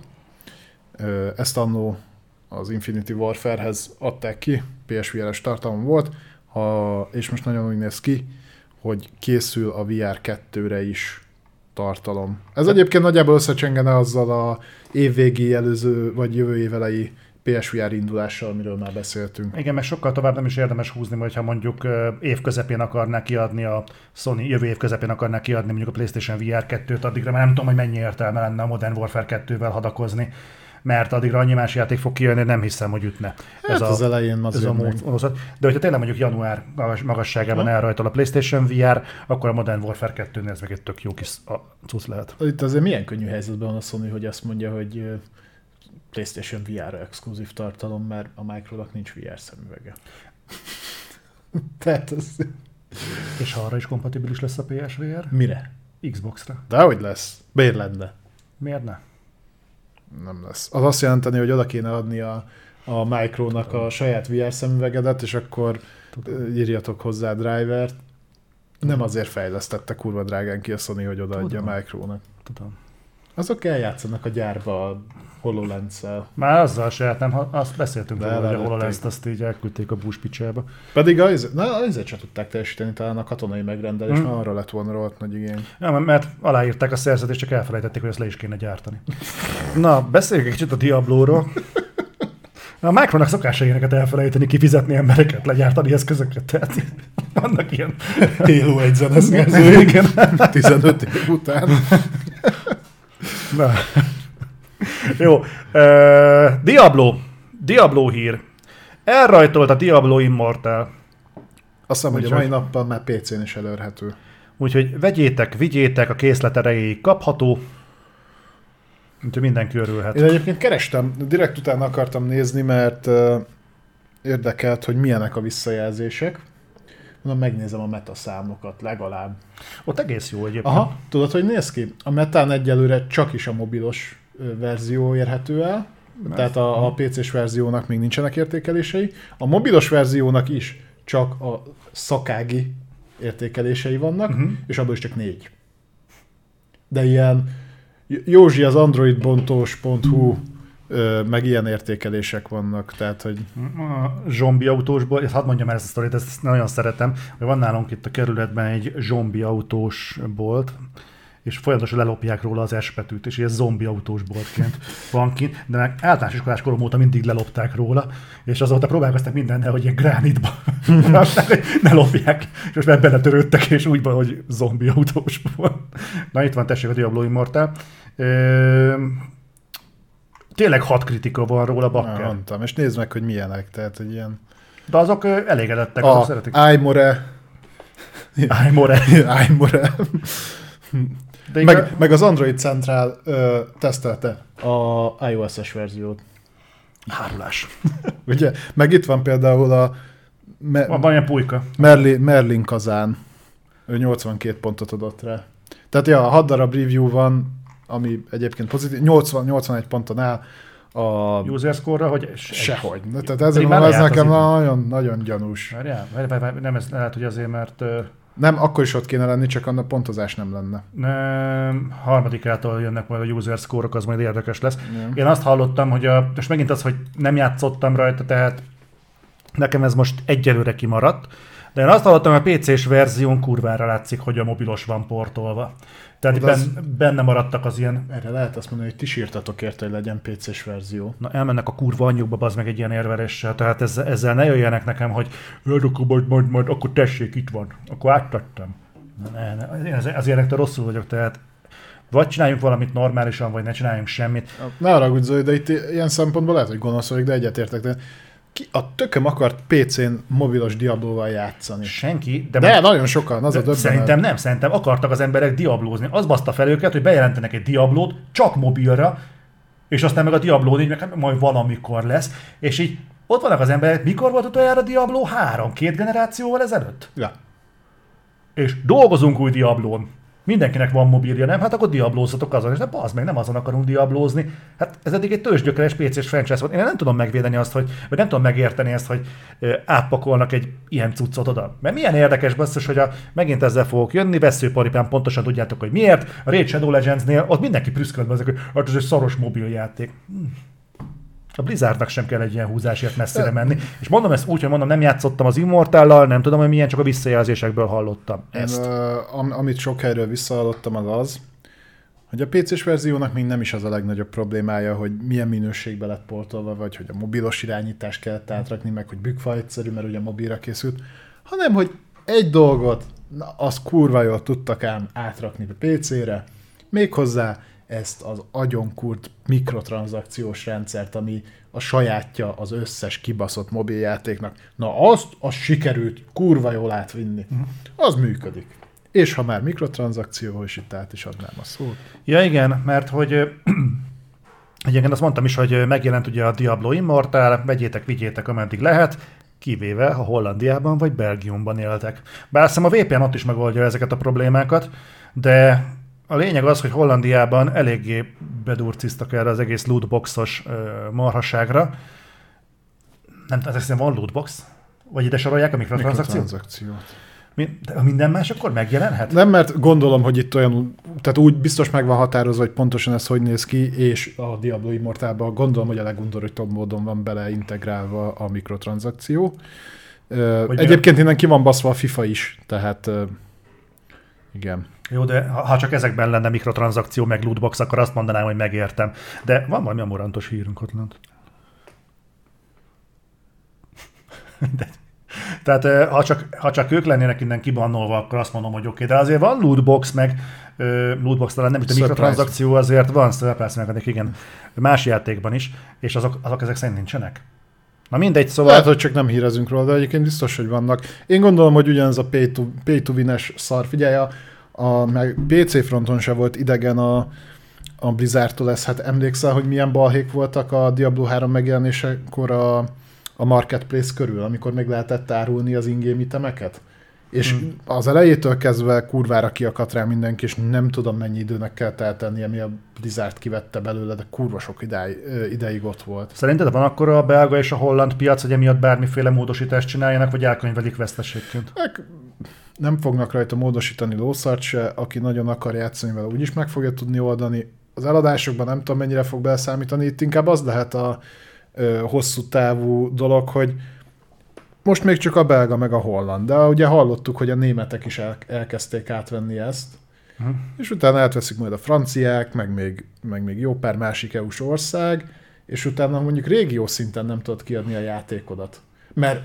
Ezt annó az Infinity Warfare-hez adták ki, PSVR-es tartalom volt, ha, és most nagyon úgy néz ki, hogy készül a VR 2-re is tartalom. Ez egyébként nagyjából összecsengene azzal a évvégi előző, vagy jövő évelei PSVR indulással, amiről már beszéltünk. Igen, meg sokkal tovább nem is érdemes húzni, hogyha mondjuk év közepén akarná kiadni a Sony, jövő év közepén akarná kiadni mondjuk a PlayStation VR 2-t, addigra mert nem tudom, hogy mennyi értelme lenne a Modern Warfare 2-vel hadakozni mert addigra annyi más játék fog kijönni, nem hiszem, hogy ütne. Hát ez az a, elején az ez a mód, De hogyha tényleg mondjuk január magasságában elrajtol a PlayStation VR, akkor a Modern Warfare 2 ez meg egy tök jó kis cucc lehet. Itt azért milyen könnyű helyzetben van a Sony, hogy azt mondja, hogy PlayStation VR-ra exkluzív tartalom, mert a Micronak nincs VR szemüvege. Tehát az... És ha arra is kompatibilis lesz a PSVR? Mire? Xbox-ra. De hogy lesz? Miért lenne? Miért ne? Nem lesz. Az azt jelenteni, hogy oda kéne adni a, a Micronak a saját VR szemüvegedet, és akkor Tudom. írjatok hozzá drivert. Nem azért fejlesztette kurva drágán ki a Sony, hogy odaadja a Micronak. Tudom. Azok eljátszanak a gyárba a hololens Már azzal se, nem, azt beszéltünk róla, hogy a hololens azt így elküldték a buszpicsába. Pedig az, na, azért sem tudták teljesíteni talán a katonai megrendelés, hmm. arra lett volna rohadt nagy igény. Ja, mert aláírták a szerződést, csak elfelejtették, hogy ezt le is kéne gyártani. na, beszéljünk egy kicsit a Diablóról. A Micronak szokása ilyeneket elfelejteni, kifizetni embereket, legyártani eszközöket, tehát vannak ilyen... Halo egy zeneszerző, igen. 15 év után. Na. Jó. Uh, Diablo. Diablo hír. Elrajtolt a Diablo Immortal. Azt hiszem, hogy a mai nappal már PC-n is elérhető. Úgyhogy vegyétek, vigyétek, a készlet erejéig kapható. Úgyhogy mindenki örülhet. Én egyébként kerestem, direkt utána akartam nézni, mert uh, érdekelt, hogy milyenek a visszajelzések. Mondom, megnézem a metaszámokat legalább. Ott egész jó egyébként. Aha, tudod, hogy néz ki? A metán egyelőre csak is a mobilos verzió érhető el, Mert tehát a, a PC-s verziónak még nincsenek értékelései. A mobilos verziónak is csak a szakági értékelései vannak, uh-huh. és abból is csak négy. De ilyen Józsi az androidbontós.hu meg ilyen értékelések vannak, tehát, hogy... A zombi autósból, hadd mondjam el ezt a sztorit, ezt nagyon szeretem, hogy van nálunk itt a kerületben egy zombi autós bolt, és folyamatosan lelopják róla az espetűt, és ilyen zombi autós boltként van kint, de meg általános iskolás korom óta mindig lelopták róla, és azóta próbálkoztak mindennel, hogy ilyen gránitba ne lopják, és most már beletörődtek, és úgy van, hogy zombi autós volt. Na itt van, tessék a Diablo Immortal. Tényleg hat kritika van róla, Bakker. Ja, mondtam, és nézd meg, hogy milyenek, tehát, hogy ilyen... De azok elégedettek, a azok szeretik. Aimore. Aimore. Aimore. De Meg, igaz- meg az Android Central ö, tesztelte a iOS-es verziót. Árulás. Ugye? Meg itt van például a Me- Van, van ilyen pulyka. Merli, Merlin Kazán. Ő 82 pontot adott rá. Tehát ja, 6 darab review van, ami egyébként pozitív. 80, 81 ponton áll. A... User score-ra, hogy se- Sehogy. De Tehát ezért mondom, ez nekem nagyon, nagyon gyanús. Várjál, várjál, várjál, nem ez lehet, hogy azért, mert Nem, akkor is ott kéne lenni, csak annak pontozás nem lenne. nem, harmadikától jönnek majd a user score az majd érdekes lesz. Ja. Én azt hallottam, hogy a, és megint az, hogy nem játszottam rajta, tehát nekem ez most egyelőre kimaradt, de én azt hallottam, hogy a PC-s verzión kurvára látszik, hogy a mobilos van portolva. Tehát Hát az- ben, benne maradtak az ilyen, Erre lehet azt mondani, hogy ti sírtatok érte, hogy legyen PC-s verzió. na elmennek a kurva anyjukba, az meg egy ilyen érveléssel, tehát ezzel, ezzel ne jöjjenek nekem, hogy "Jaj, akkor majd, majd, majd, akkor tessék, itt van, akkor áttettem. Ne, ne, én az, az ilyenektől rosszul vagyok, tehát vagy csináljunk valamit normálisan, vagy ne csináljunk semmit. Ne haragudj Zoli, de itt ilyen szempontból lehet, hogy gonosz vagyok, de egyetértek. De ki a tököm akart PC-n mobilos Diablo-val játszani? Senki, de, De, de nagyon sokan, az a De döbbenet. szerintem nem, szerintem akartak az emberek diablózni. Az baszta fel őket, hogy bejelentenek egy diablót csak mobilra, és aztán meg a Diablo 4 meg hát majd valamikor lesz, és így ott vannak az emberek, mikor volt utoljára Diablo 3? Két generációval ezelőtt? Ja. És dolgozunk új Diablón. Mindenkinek van mobilja, nem? Hát akkor diablózzatok azon, és de az meg nem azon akarunk diablózni. Hát ez eddig egy tőzsgyökeres PC-s franchise volt. Én nem tudom megvédeni azt, hogy, vagy nem tudom megérteni ezt, hogy átpakolnak egy ilyen cuccot oda. Mert milyen érdekes basszus, hogy a, megint ezzel fogok jönni, veszőparipán pontosan tudjátok, hogy miért. A Raid Shadow Legends-nél ott mindenki prüszkölt be ezek, hogy hát ez egy szaros mobiljáték. Hm. A Blizzardnak sem kell egy ilyen húzásért messzire menni. És mondom ezt úgy, hogy mondom, nem játszottam az Immortallal, nem tudom, hogy milyen, csak a visszajelzésekből hallottam ezt. Én, am, amit sok helyről visszahallottam, az az, hogy a PC-s verziónak még nem is az a legnagyobb problémája, hogy milyen minőségbe lett portolva, vagy hogy a mobilos irányítást kellett átrakni, meg hogy bükkfa egyszerű, mert ugye mobilra készült, hanem hogy egy dolgot, na, azt kurva jól tudtak ám átrakni a PC-re, méghozzá ezt az agyonkurt mikrotranszakciós rendszert, ami a sajátja az összes kibaszott mobiljátéknak. Na azt, az sikerült kurva jól átvinni. Az működik. És ha már mikrotranszakció, és itt át is adnám a szót. Ja igen, mert hogy egyébként azt mondtam is, hogy megjelent ugye a Diablo Immortal, vegyétek, vigyétek ameddig lehet, kivéve ha Hollandiában vagy Belgiumban éltek. Bár azt hiszem a VPN ott is megoldja ezeket a problémákat, de a lényeg az, hogy Hollandiában eléggé bedurciztak erre az egész lootboxos marhaságra. Nem ezek szerint van lootbox? Vagy ide sorolják a mikrotranszakciót? Mikrotranszakciót. Mi- De minden más akkor megjelenhet? Nem, mert gondolom, hogy itt olyan, tehát úgy biztos meg van határozva, hogy pontosan ez hogy néz ki, és a Diablo Immortalban gondolom, hogy a legundorítóbb módon van beleintegrálva a mikrotranszakció. Vagy Egyébként innen ki van baszva a FIFA is, tehát igen. Jó, de ha csak ezekben lenne mikrotranszakció, meg lootbox, akkor azt mondanám, hogy megértem. De van valami amorantos hírünk ott lent. De, tehát eh, ha csak, ha csak ők lennének innen kibannolva, akkor azt mondom, hogy oké, okay. de azért van lootbox, meg lootbox talán nem, Surprise. mikrotranszakció azért van, surprise mechanik, igen, más játékban is, és azok, azok ezek szerint nincsenek. Na mindegy, szóval... Lehet, hogy csak nem hírezünk róla, de egyébként biztos, hogy vannak. Én gondolom, hogy ugyanez a pay to, pay to win-es szar. Figyelj, a, a, meg PC fronton se volt idegen a, a Blizzardtól ez. Hát emlékszel, hogy milyen balhék voltak a Diablo 3 megjelenésekor a, a Marketplace körül, amikor még lehetett árulni az ingame itemeket? És Hmm. az elejétől kezdve kurvára kiakadt rá mindenki, és nem tudom mennyi időnek kell telteni, ami a Blizzard kivette belőle, de kurva sok ideig, ideig ott volt. Szerinted van akkor a belga és a holland piac, hogy emiatt bármiféle módosítást csináljanak, vagy elkönyvelik veszteségként? Meg nem fognak rajta módosítani lószart se, aki nagyon akar játszani vele, úgyis meg fogja tudni oldani. Az eladásokban nem tudom, mennyire fog beleszámítani, itt inkább az lehet a ö, hosszú távú dolog, hogy most még csak a belga meg a holland, de ugye hallottuk, hogy a németek is el, elkezdték átvenni ezt, Hm. és utána átveszik majd a franciák, meg még, meg még jó pár másik EU-s ország, és utána mondjuk régió szinten nem tudod kiadni a játékodat. Mert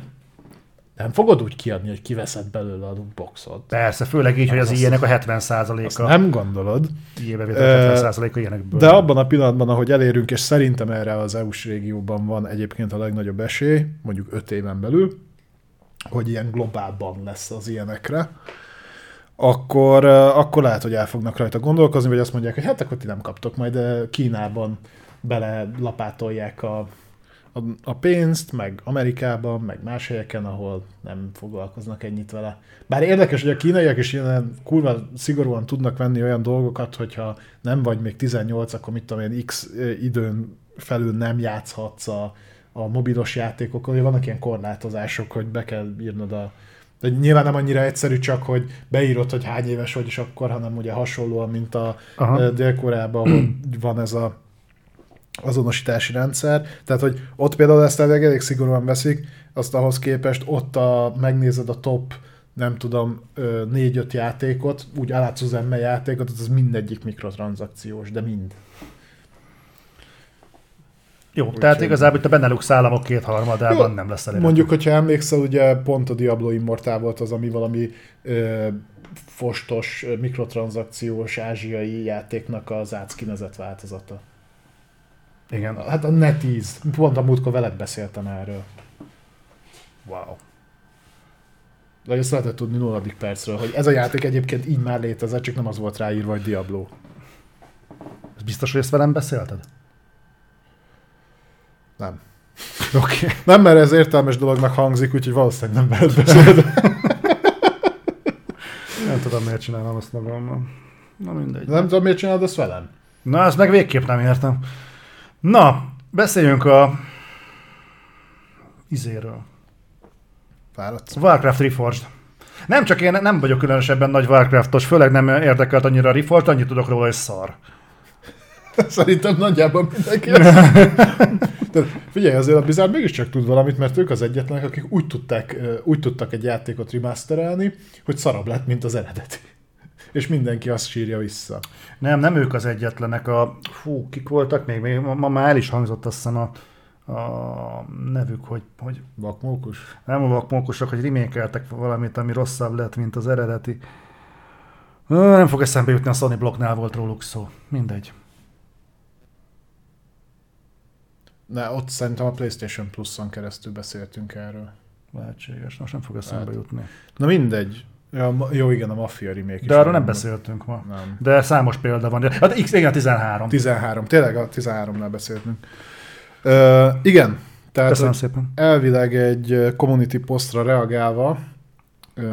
nem fogod úgy kiadni, hogy kiveszed belőle a boxot. Persze, főleg így, hogy az azt- ilyenek a Azt 70%-a. nem gondolod. Ilyenbevétel 70%-a ilyenekből. De abban a pillanatban, ahogy elérünk, és szerintem erre az EU-s régióban van egyébként a legnagyobb esély, mondjuk öt éven belül, hogy ilyen globálban lesz az ilyenekre, akkor, akkor lehet, hogy el fognak rajta gondolkozni, vagy azt mondják, hogy hát akkor ti nem kaptok, majd Kínában bele lapátolják a, a, a pénzt, meg Amerikában, meg más helyeken, ahol nem foglalkoznak ennyit vele. Bár érdekes, hogy a kínaiak is ilyen kurva szigorúan tudnak venni olyan dolgokat, hogyha nem vagy még 18, akkor mit tudom én, x időn felül nem játszhatsz a, a mobilos játékokkal, vannak ilyen korlátozások, hogy be kell írnod a de nyilván nem annyira egyszerű csak, hogy beírod, hogy hány éves vagy, és akkor, hanem ugye hasonlóan, mint a Dél-Koreában, van ez a azonosítási rendszer. Tehát, hogy ott például ezt elég, elég szigorúan veszik, azt ahhoz képest ott a, megnézed a top nem tudom, négy-öt játékot, úgy alátsz az játékot, az mindegyik mikrotranszakciós, de mind. Jó, Úgy tehát igazából itt a Benelux államok kétharmadában jó, nem lesz elérhető. Mondjuk, hogyha emlékszel, ugye pont a Diablo Immortal volt az, ami valami ö, fostos, mikrotranszakciós ázsiai játéknak az átszkinezett változata. Igen. Hát a NetEase. Pont a múltkor veled beszéltem erről. Wow. De ezt lehetett tudni nulladik percről, hogy ez a játék egyébként így már létezett, csak nem az volt ráírva, hogy Diablo. Ez biztos, hogy ezt velem beszélted? Nem. Oké. Okay. Nem, mert ez értelmes dolognak hangzik, úgyhogy valószínűleg nem veled beszélni. nem tudom, miért csinálom azt magammal. Na mindegy. Nem tudom, miért csinálod azt velem? Na, ezt meg végképp nem értem. Na, beszéljünk a izéről. Fáradsz? Warcraft Reforged. Nem csak én nem vagyok különösebben nagy Warcraftos, főleg nem érdekelt annyira a Reforged, annyit tudok róla, hogy szar. Szerintem nagyjából mindenki. De figyelj, azért a Blizzard mégiscsak tud valamit, mert ők az egyetlenek, akik úgy, tudták, úgy tudtak egy játékot remasterelni, hogy szarabb lett, mint az eredeti. És mindenki azt sírja vissza. Nem, nem ők az egyetlenek. A, fú, kik voltak még? még ma, ma már el is hangzott azt hiszem a, a nevük, hogy... hogy vakmókus? Nem a vakmókusok, hogy remékeltek valamit, ami rosszabb lett, mint az eredeti. Nem fog eszembe jutni, a Sony blokknál volt róluk szó. Mindegy. Ne, ott szerintem a PlayStation Plus-on keresztül beszéltünk erről. Lehetséges, most nem fog eszembe hát. jutni. Na mindegy. Ja, jó, igen, a Mafia remake De arról nem beszéltünk ma. Nem. De számos példa van. Hát X, igen, 13. 13, tényleg a 13-nál beszéltünk. Uh, igen, tehát Köszönöm szépen. elvileg egy community postra reagálva uh,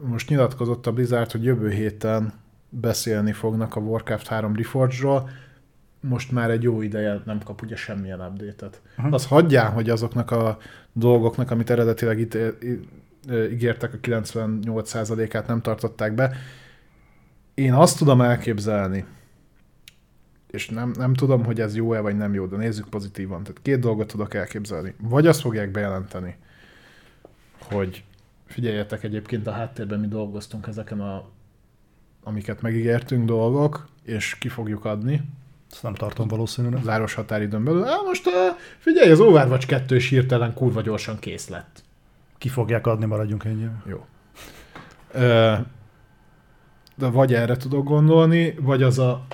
most nyilatkozott a Blizzard, hogy jövő héten beszélni fognak a Warcraft 3 Reforged-ról, most már egy jó ideje nem kap ugye semmilyen update-et. Uh-huh. Az hagyján, hogy azoknak a dolgoknak, amit eredetileg itt ígértek, a 98%-át nem tartották be. Én azt tudom elképzelni, és nem, nem tudom, hogy ez jó-e vagy nem jó, de nézzük pozitívan. Tehát két dolgot tudok elképzelni. Vagy azt fogják bejelenteni, hogy figyeljetek egyébként a háttérben mi dolgoztunk ezeken a amiket megígértünk dolgok, és ki fogjuk adni, ezt nem tartom valószínűleg. Záros határidőn belül. Á, most figyelj, az Overwatch 2 is hirtelen kurva gyorsan kész lett. Ki fogják adni, maradjunk ennyi. Jó. De vagy erre tudok gondolni, vagy az a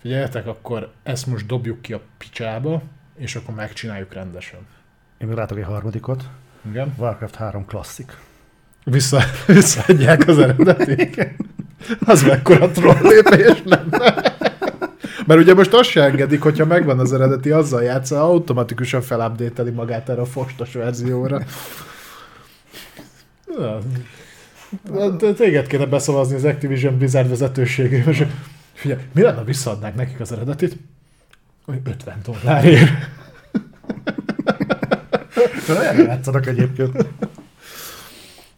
figyeljetek, akkor ezt most dobjuk ki a picsába, és akkor megcsináljuk rendesen. Én még látok egy harmadikot. Igen. Warcraft 3 klasszik. Vissza, visszaadják az eredetit. Az mekkora troll lépés lenne. Mert ugye most azt se engedik, hogyha megvan az eredeti, azzal játszol, automatikusan felupdate magát erre a fostos verzióra. Téged kéne beszavazni az Activision Blizzard vezetőségével, és figyelj, mi lenne, visszaadnák nekik az eredetit? 50 dollárért. Olyan játszanak egyébként.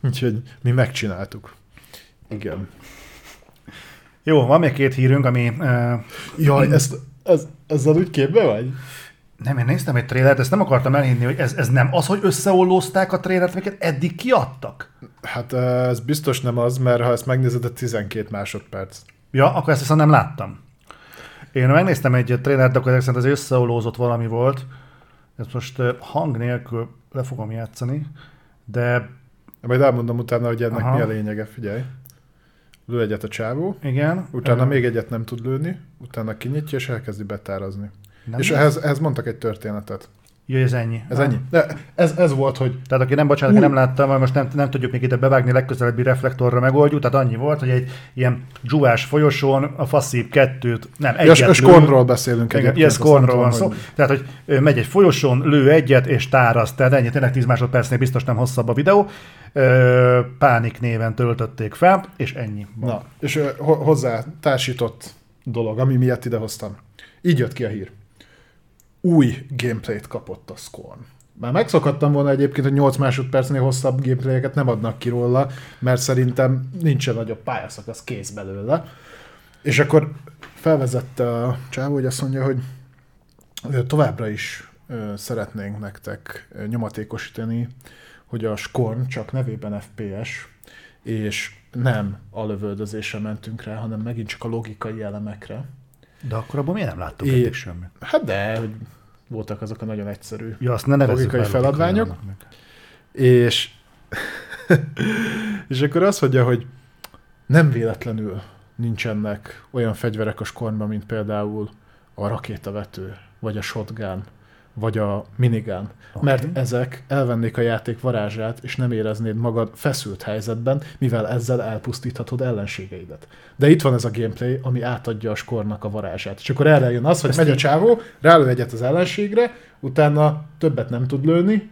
Úgyhogy mi megcsináltuk. Igen. Jó, van még két hírünk, ami... Uh, Jaj, ezt, ez, ezzel úgy képbe vagy? Nem, én néztem egy trélert, ezt nem akartam elhinni, hogy ez, ez nem az, hogy összeollózták a trélert, amiket eddig kiadtak? Hát ez biztos nem az, mert ha ezt megnézed, a 12 másodperc. Ja, akkor ezt viszont nem láttam. Én megnéztem egy trélert, akkor ezek szerint az összeollózott valami volt. Ezt most hang nélkül le fogom játszani, de... Majd elmondom utána, hogy ennek Aha. mi a lényege, figyelj. Lő egyet a csávó. Igen. Utána uh, még egyet nem tud lőni, utána kinyitja és elkezdi betárazni. Nem és ehhez, ehhez mondtak egy történetet. Jó, ez ennyi. Ez ennyi. De ez, ez volt, hogy Tehát aki nem, bocsánat, aki nem látta, majd most nem, nem tudjuk még ide bevágni, legközelebbi reflektorra megoldjuk, tehát annyi volt, hogy egy ilyen dzsúvás folyosón a faszív kettőt, nem, egyet és lő. Scornról beszélünk egyébként. ilyen nem tudom, van szó. hogy- Tehát, hogy megy egy folyosón, lő egyet, és táraszt. Tehát ennyi, tényleg 10 másodpercnél biztos nem hosszabb a videó. Pánik néven töltötték fel, és ennyi. Na, és hozzá társított dolog, ami miatt idehoztam. Így jött ki a hír. Új gameplayt kapott a Scorn. Már megszokhattam volna egyébként, hogy 8 másodpercnél hosszabb gameplayeket nem adnak ki róla, mert szerintem nincsen nagyobb pályaszakasz kész belőle. És akkor felvezette a csávó, hogy azt mondja, hogy továbbra is szeretnénk nektek nyomatékosítani, hogy a Scorn csak nevében FPS, és nem a lövöldözésre mentünk rá, hanem megint csak a logikai elemekre. De akkor abban miért nem láttuk eddig semmit? Hát de, hogy voltak azok a nagyon egyszerű. Ja, azt ne Logikai el feladványok? És, és akkor azt mondja, hogy nem véletlenül nincsenek olyan fegyverek a skornban, mint például a rakétavető, vagy a shotgun, vagy a minigun. Oké. Mert ezek elvennék a játék varázsát, és nem éreznéd magad feszült helyzetben, mivel ezzel elpusztíthatod ellenségeidet. De itt van ez a gameplay, ami átadja a skornak a varázsát. És akkor erre jön az, hogy megy a csávó, rálő egyet az ellenségre, utána többet nem tud lőni,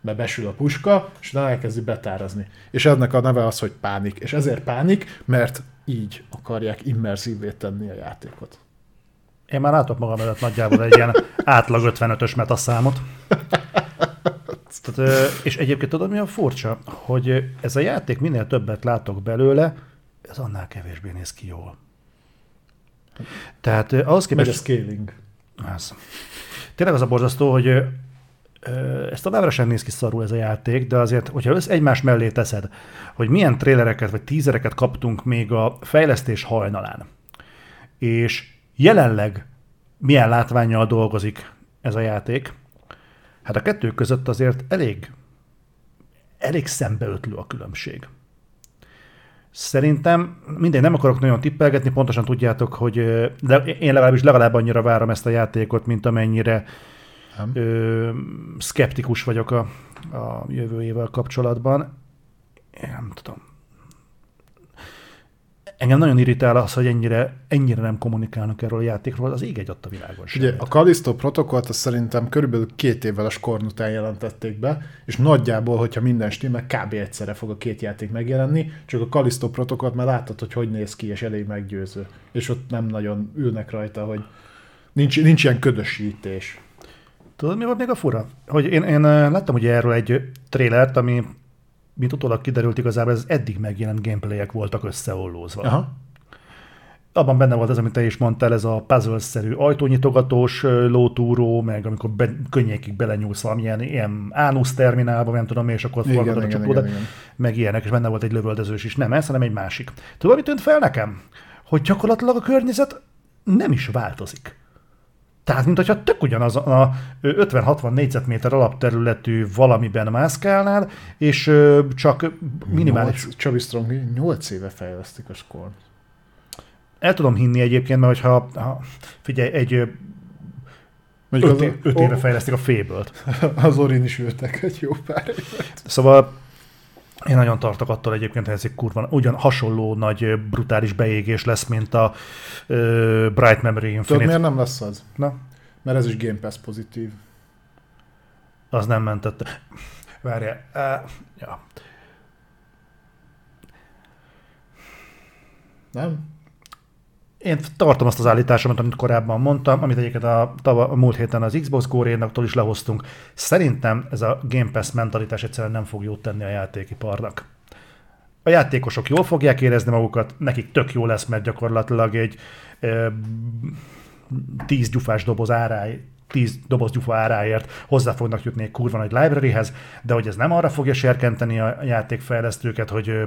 mert besül a puska, és utána elkezdi betárazni. És ennek a neve az, hogy pánik. És ezért pánik, mert így akarják immerzívvé tenni a játékot. Én már látok magam előtt nagyjából egy ilyen átlag 55-ös metaszámot. Tehát, és egyébként tudod, mi a furcsa? Hogy ez a játék minél többet látok belőle, ez annál kevésbé néz ki jól. Tehát ahhoz a képest... scaling. Ez. Tényleg az a borzasztó, hogy ö, ö, ez továbbra sem néz ki szarul ez a játék, de azért, hogyha össz egymás mellé teszed, hogy milyen trélereket vagy tízereket kaptunk még a fejlesztés hajnalán, és jelenleg milyen látványjal dolgozik ez a játék, hát a kettő között azért elég, elég szembeötlő a különbség. Szerintem, mindegy, nem akarok nagyon tippelgetni, pontosan tudjátok, hogy de én legalábbis legalább annyira várom ezt a játékot, mint amennyire Nem? ö, szkeptikus vagyok a, a jövőjével kapcsolatban. Én nem tudom. Engem nagyon irritál az, hogy ennyire, ennyire nem kommunikálnak erről a játékról, az ég egy ott a világon sem. Ugye a Callisto protokollt azt szerintem körülbelül két évvel a Scorn után jelentették be, és nagyjából, hogyha minden stimmel, kb. egyszerre fog a két játék megjelenni, csak a Callisto protokollt már láttad, hogy hogy néz ki, és elég meggyőző. És ott nem nagyon ülnek rajta, hogy nincs, nincs ilyen ködösítés. Tudod, mi volt még a fura? Hogy én, én ö, láttam ugye erről egy trélert, ami, mint utólag kiderült igazából, ez eddig megjelent gameplayek voltak összeollózva. Aha. Abban benne volt ez, amit te is mondtál, ez a puzzle-szerű ajtónyitogatós lótúró, meg amikor be, könnyékig belenyúlsz valamilyen ilyen ánusz terminálba, nem tudom, és akkor forgatod a igen. meg ilyenek, és benne volt egy lövöldözős is. Nem ez, hanem egy másik. Tudod, mi tűnt fel nekem? Hogy gyakorlatilag a környezet nem is változik. Tehát, mint hogyha tök ugyanaz a ö, 50-60 négyzetméter alapterületű valamiben mászkálnál, és csak minimális... Nyolc- Csabi Strong 8 éve fejlesztik a Scorn. El tudom hinni egyébként, mert hogyha, ha, figyelj, egy Mondjuk öt, az, é- öt éve fejlesztik a fébölt. az Orin is ültek egy jó pár évet. Szóval én nagyon tartok attól egyébként, hogy ez egy kurva, ugyan hasonló nagy brutális beégés lesz, mint a ö, Bright Memory Tudod, Infinite. miért nem lesz az? Na, Mert ez is Game Pass pozitív. az nem mentette. Várjál. Uh, ja. Nem? Én tartom azt az állításomat, amit korábban mondtam, amit egyébként a, tava, a múlt héten az Xbox Core-énaktól is lehoztunk. Szerintem ez a Game Pass mentalitás egyszerűen nem fog jót tenni a játékiparnak. A játékosok jól fogják érezni magukat, nekik tök jó lesz, mert gyakorlatilag egy ö, 10 gyufás doboz áráj, 10 doboz gyufa áráért hozzá fognak jutni egy kurva nagy libraryhez, de hogy ez nem arra fogja serkenteni a játékfejlesztőket, hogy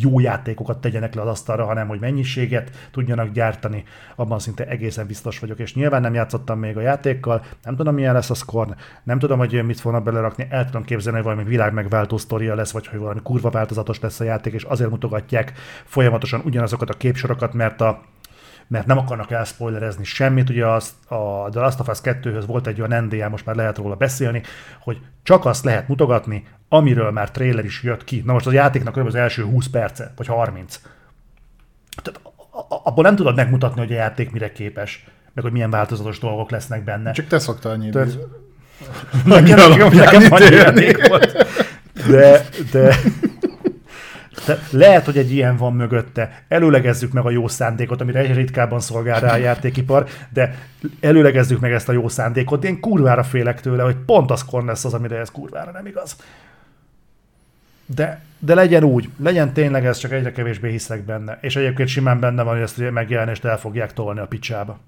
jó játékokat tegyenek le az asztalra, hanem hogy mennyiséget tudjanak gyártani, abban szinte egészen biztos vagyok, és nyilván nem játszottam még a játékkal, nem tudom milyen lesz a Scorn, nem tudom, hogy mit fognak belerakni, el tudom képzelni, hogy valami világ megváltó sztoria lesz, vagy hogy valami kurva változatos lesz a játék, és azért mutogatják folyamatosan ugyanazokat a képsorokat, mert a mert nem akarnak elspoilerezni semmit. Ugye az, a The Last of Us 2-höz volt egy olyan NDA, most már lehet róla beszélni, hogy csak azt lehet mutogatni, amiről már trailer is jött ki. Na most a játéknak az első 20 perce, vagy 30. Tehát abból nem tudod megmutatni, hogy a játék mire képes, meg hogy milyen változatos dolgok lesznek benne. Csak te szoktál nyílni. Tehát- nekem, nekem annyi játék volt. De, de, de lehet, hogy egy ilyen van mögötte. Előlegezzük meg a jó szándékot, amire egyre ritkábban szolgál rá a játékipar, de előlegezzük meg ezt a jó szándékot. Én kurvára félek tőle, hogy pont az kon lesz az, amire ez kurvára nem igaz. De, de legyen úgy, legyen tényleg ez, csak egyre kevésbé hiszek benne. És egyébként simán benne van, hogy ezt a megjelenést el fogják tolni a picsába.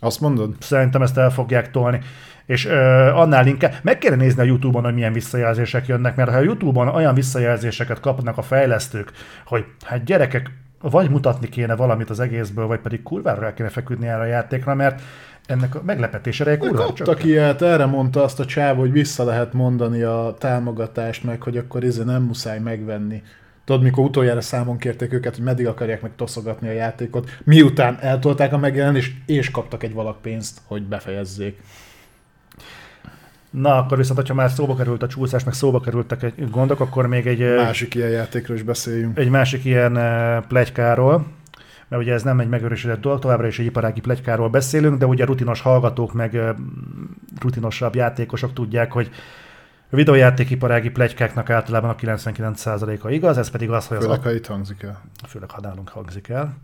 Azt mondod? Szerintem ezt el fogják tolni. És ö, annál inkább meg kéne nézni a YouTube-on, hogy milyen visszajelzések jönnek, mert ha a YouTube-on olyan visszajelzéseket kapnak a fejlesztők, hogy hát gyerekek, vagy mutatni kéne valamit az egészből, vagy pedig kurvára rá kéne feküdni erre a játékra, mert ennek a meglepetés ereje kurvára Kaptak ilyet, erre mondta azt a csáv, hogy vissza lehet mondani a támogatást, meg hogy akkor izé nem muszáj megvenni. Tudod, mikor utoljára számon kérték őket, hogy meddig akarják meg toszogatni a játékot, miután eltolták a megjelenést, és kaptak egy valak pénzt, hogy befejezzék. Na, akkor viszont, hogyha már szóba került a csúszás, meg szóba kerültek egy gondok, akkor még egy, Másik ilyen játékról is beszéljünk. egy másik ilyen plegykáról, mert ugye ez nem egy megerősített dolog, továbbra is egy iparági plegykáról beszélünk, de ugye rutinos hallgatók, meg rutinosabb játékosok tudják, hogy a videójátékiparági plegykáknak általában a 99%-a igaz, ez pedig az, hogy az Főleg, ha itt hangzik el. főleg ha nálunk hangzik el.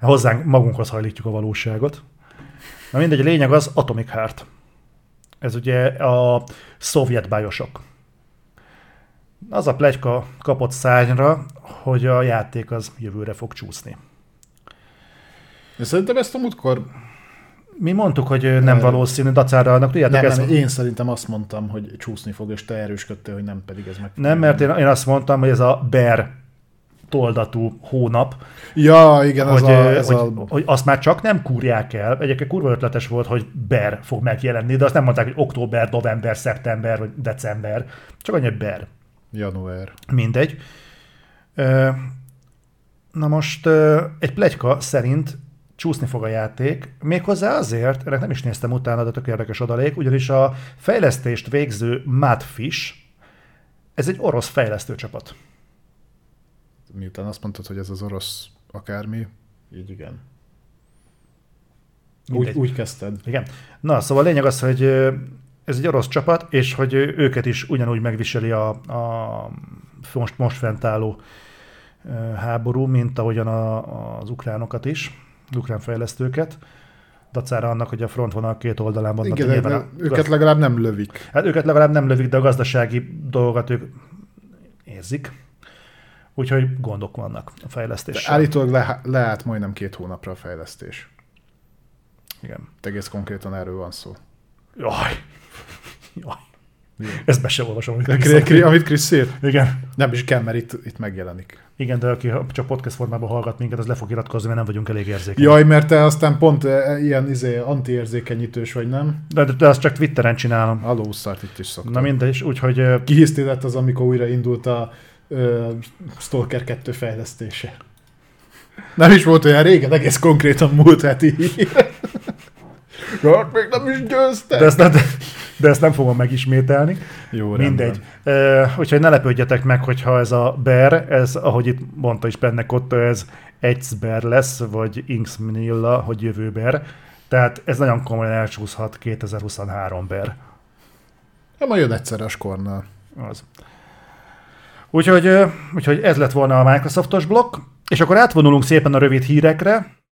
Hozzánk magunkhoz hajlítjuk a valóságot. Na mindegy, a lényeg az Atomic Heart. Ez ugye a szovjet bájosok. Az a plegyka kapott szárnyra, hogy a játék az jövőre fog csúszni. De szerintem ezt a múltkor... Mi mondtuk, hogy nem valószínű, dacára annak, tudjátok, Nem, ez... nem, én szerintem azt mondtam, hogy csúszni fog, és te erősködtél, hogy nem pedig ez meg. Nem, mert én, én azt mondtam, hogy ez a Bear toldatú hónap, Ja, igen, ez hogy, a... Ez hogy, a... hogy azt már csak nem kúrják el. Egyébként kurva ötletes volt, hogy ber fog megjelenni, de azt nem mondták, hogy október, november, szeptember vagy december. Csak annyi, hogy ber. Január. Mindegy. Na most egy plegyka szerint csúszni fog a játék, méghozzá azért, ennek nem is néztem utána, de tök érdekes adalék, ugyanis a fejlesztést végző Madfish, ez egy orosz fejlesztőcsapat. Miután azt mondtad, hogy ez az orosz akármi, így igen. Úgy, Mindegy. úgy kezdted. Igen. Na, szóval a lényeg az, hogy ez egy orosz csapat, és hogy őket is ugyanúgy megviseli a, a most, most fentálló ö, háború, mint ahogyan a, az ukránokat is, az ukrán fejlesztőket. Dacára annak, hogy a frontvonal két oldalán vannak. Igen, nyilván a őket legalább nem lövik. Hát őket legalább nem lövik, de a gazdasági dolgokat ők érzik. Úgyhogy gondok vannak a fejlesztéssel. állítólag le, leállt majdnem két hónapra a fejlesztés. Igen. Itt egész konkrétan erről van szó. Jaj. Jaj. Ezt be sem olvasom. amit Krisz írt. Amit Krisz írt? Igen. Nem is kell, mert itt, itt megjelenik. Igen, de aki csak podcast formában hallgat minket, az le fog iratkozni, mert nem vagyunk elég érzékenyek. Jaj, mert te aztán pont eh, ilyen izé, antiérzékenyítős vagy, nem? De, de, de azt csak Twitteren csinálom. A lószart itt is szoktam. Na mindegy, úgyhogy ö, Kihisztített az, amikor újra indult a ö, Stalker 2 fejlesztése. Nem is volt olyan régen, egész konkrétan múlt heti hír. Hát még nem is győztek. de ezt, nem, de ezt nem fogom megismételni. Jó, Mindegy. Uh, úgyhogy ne lepődjetek meg, hogyha ez a Bear, ez, ahogy itt mondta is benne Kotta, ez Bear lesz, vagy Inks Manila, hogy jövő Bear. Tehát ez nagyon komolyan elcsúszhat 2023 Bear. Nem majd jön egyszerre a skornal. Az. Úgyhogy, úgyhogy ez lett volna a Microsoftos blokk, és akkor átvonulunk szépen a rövid hírekre.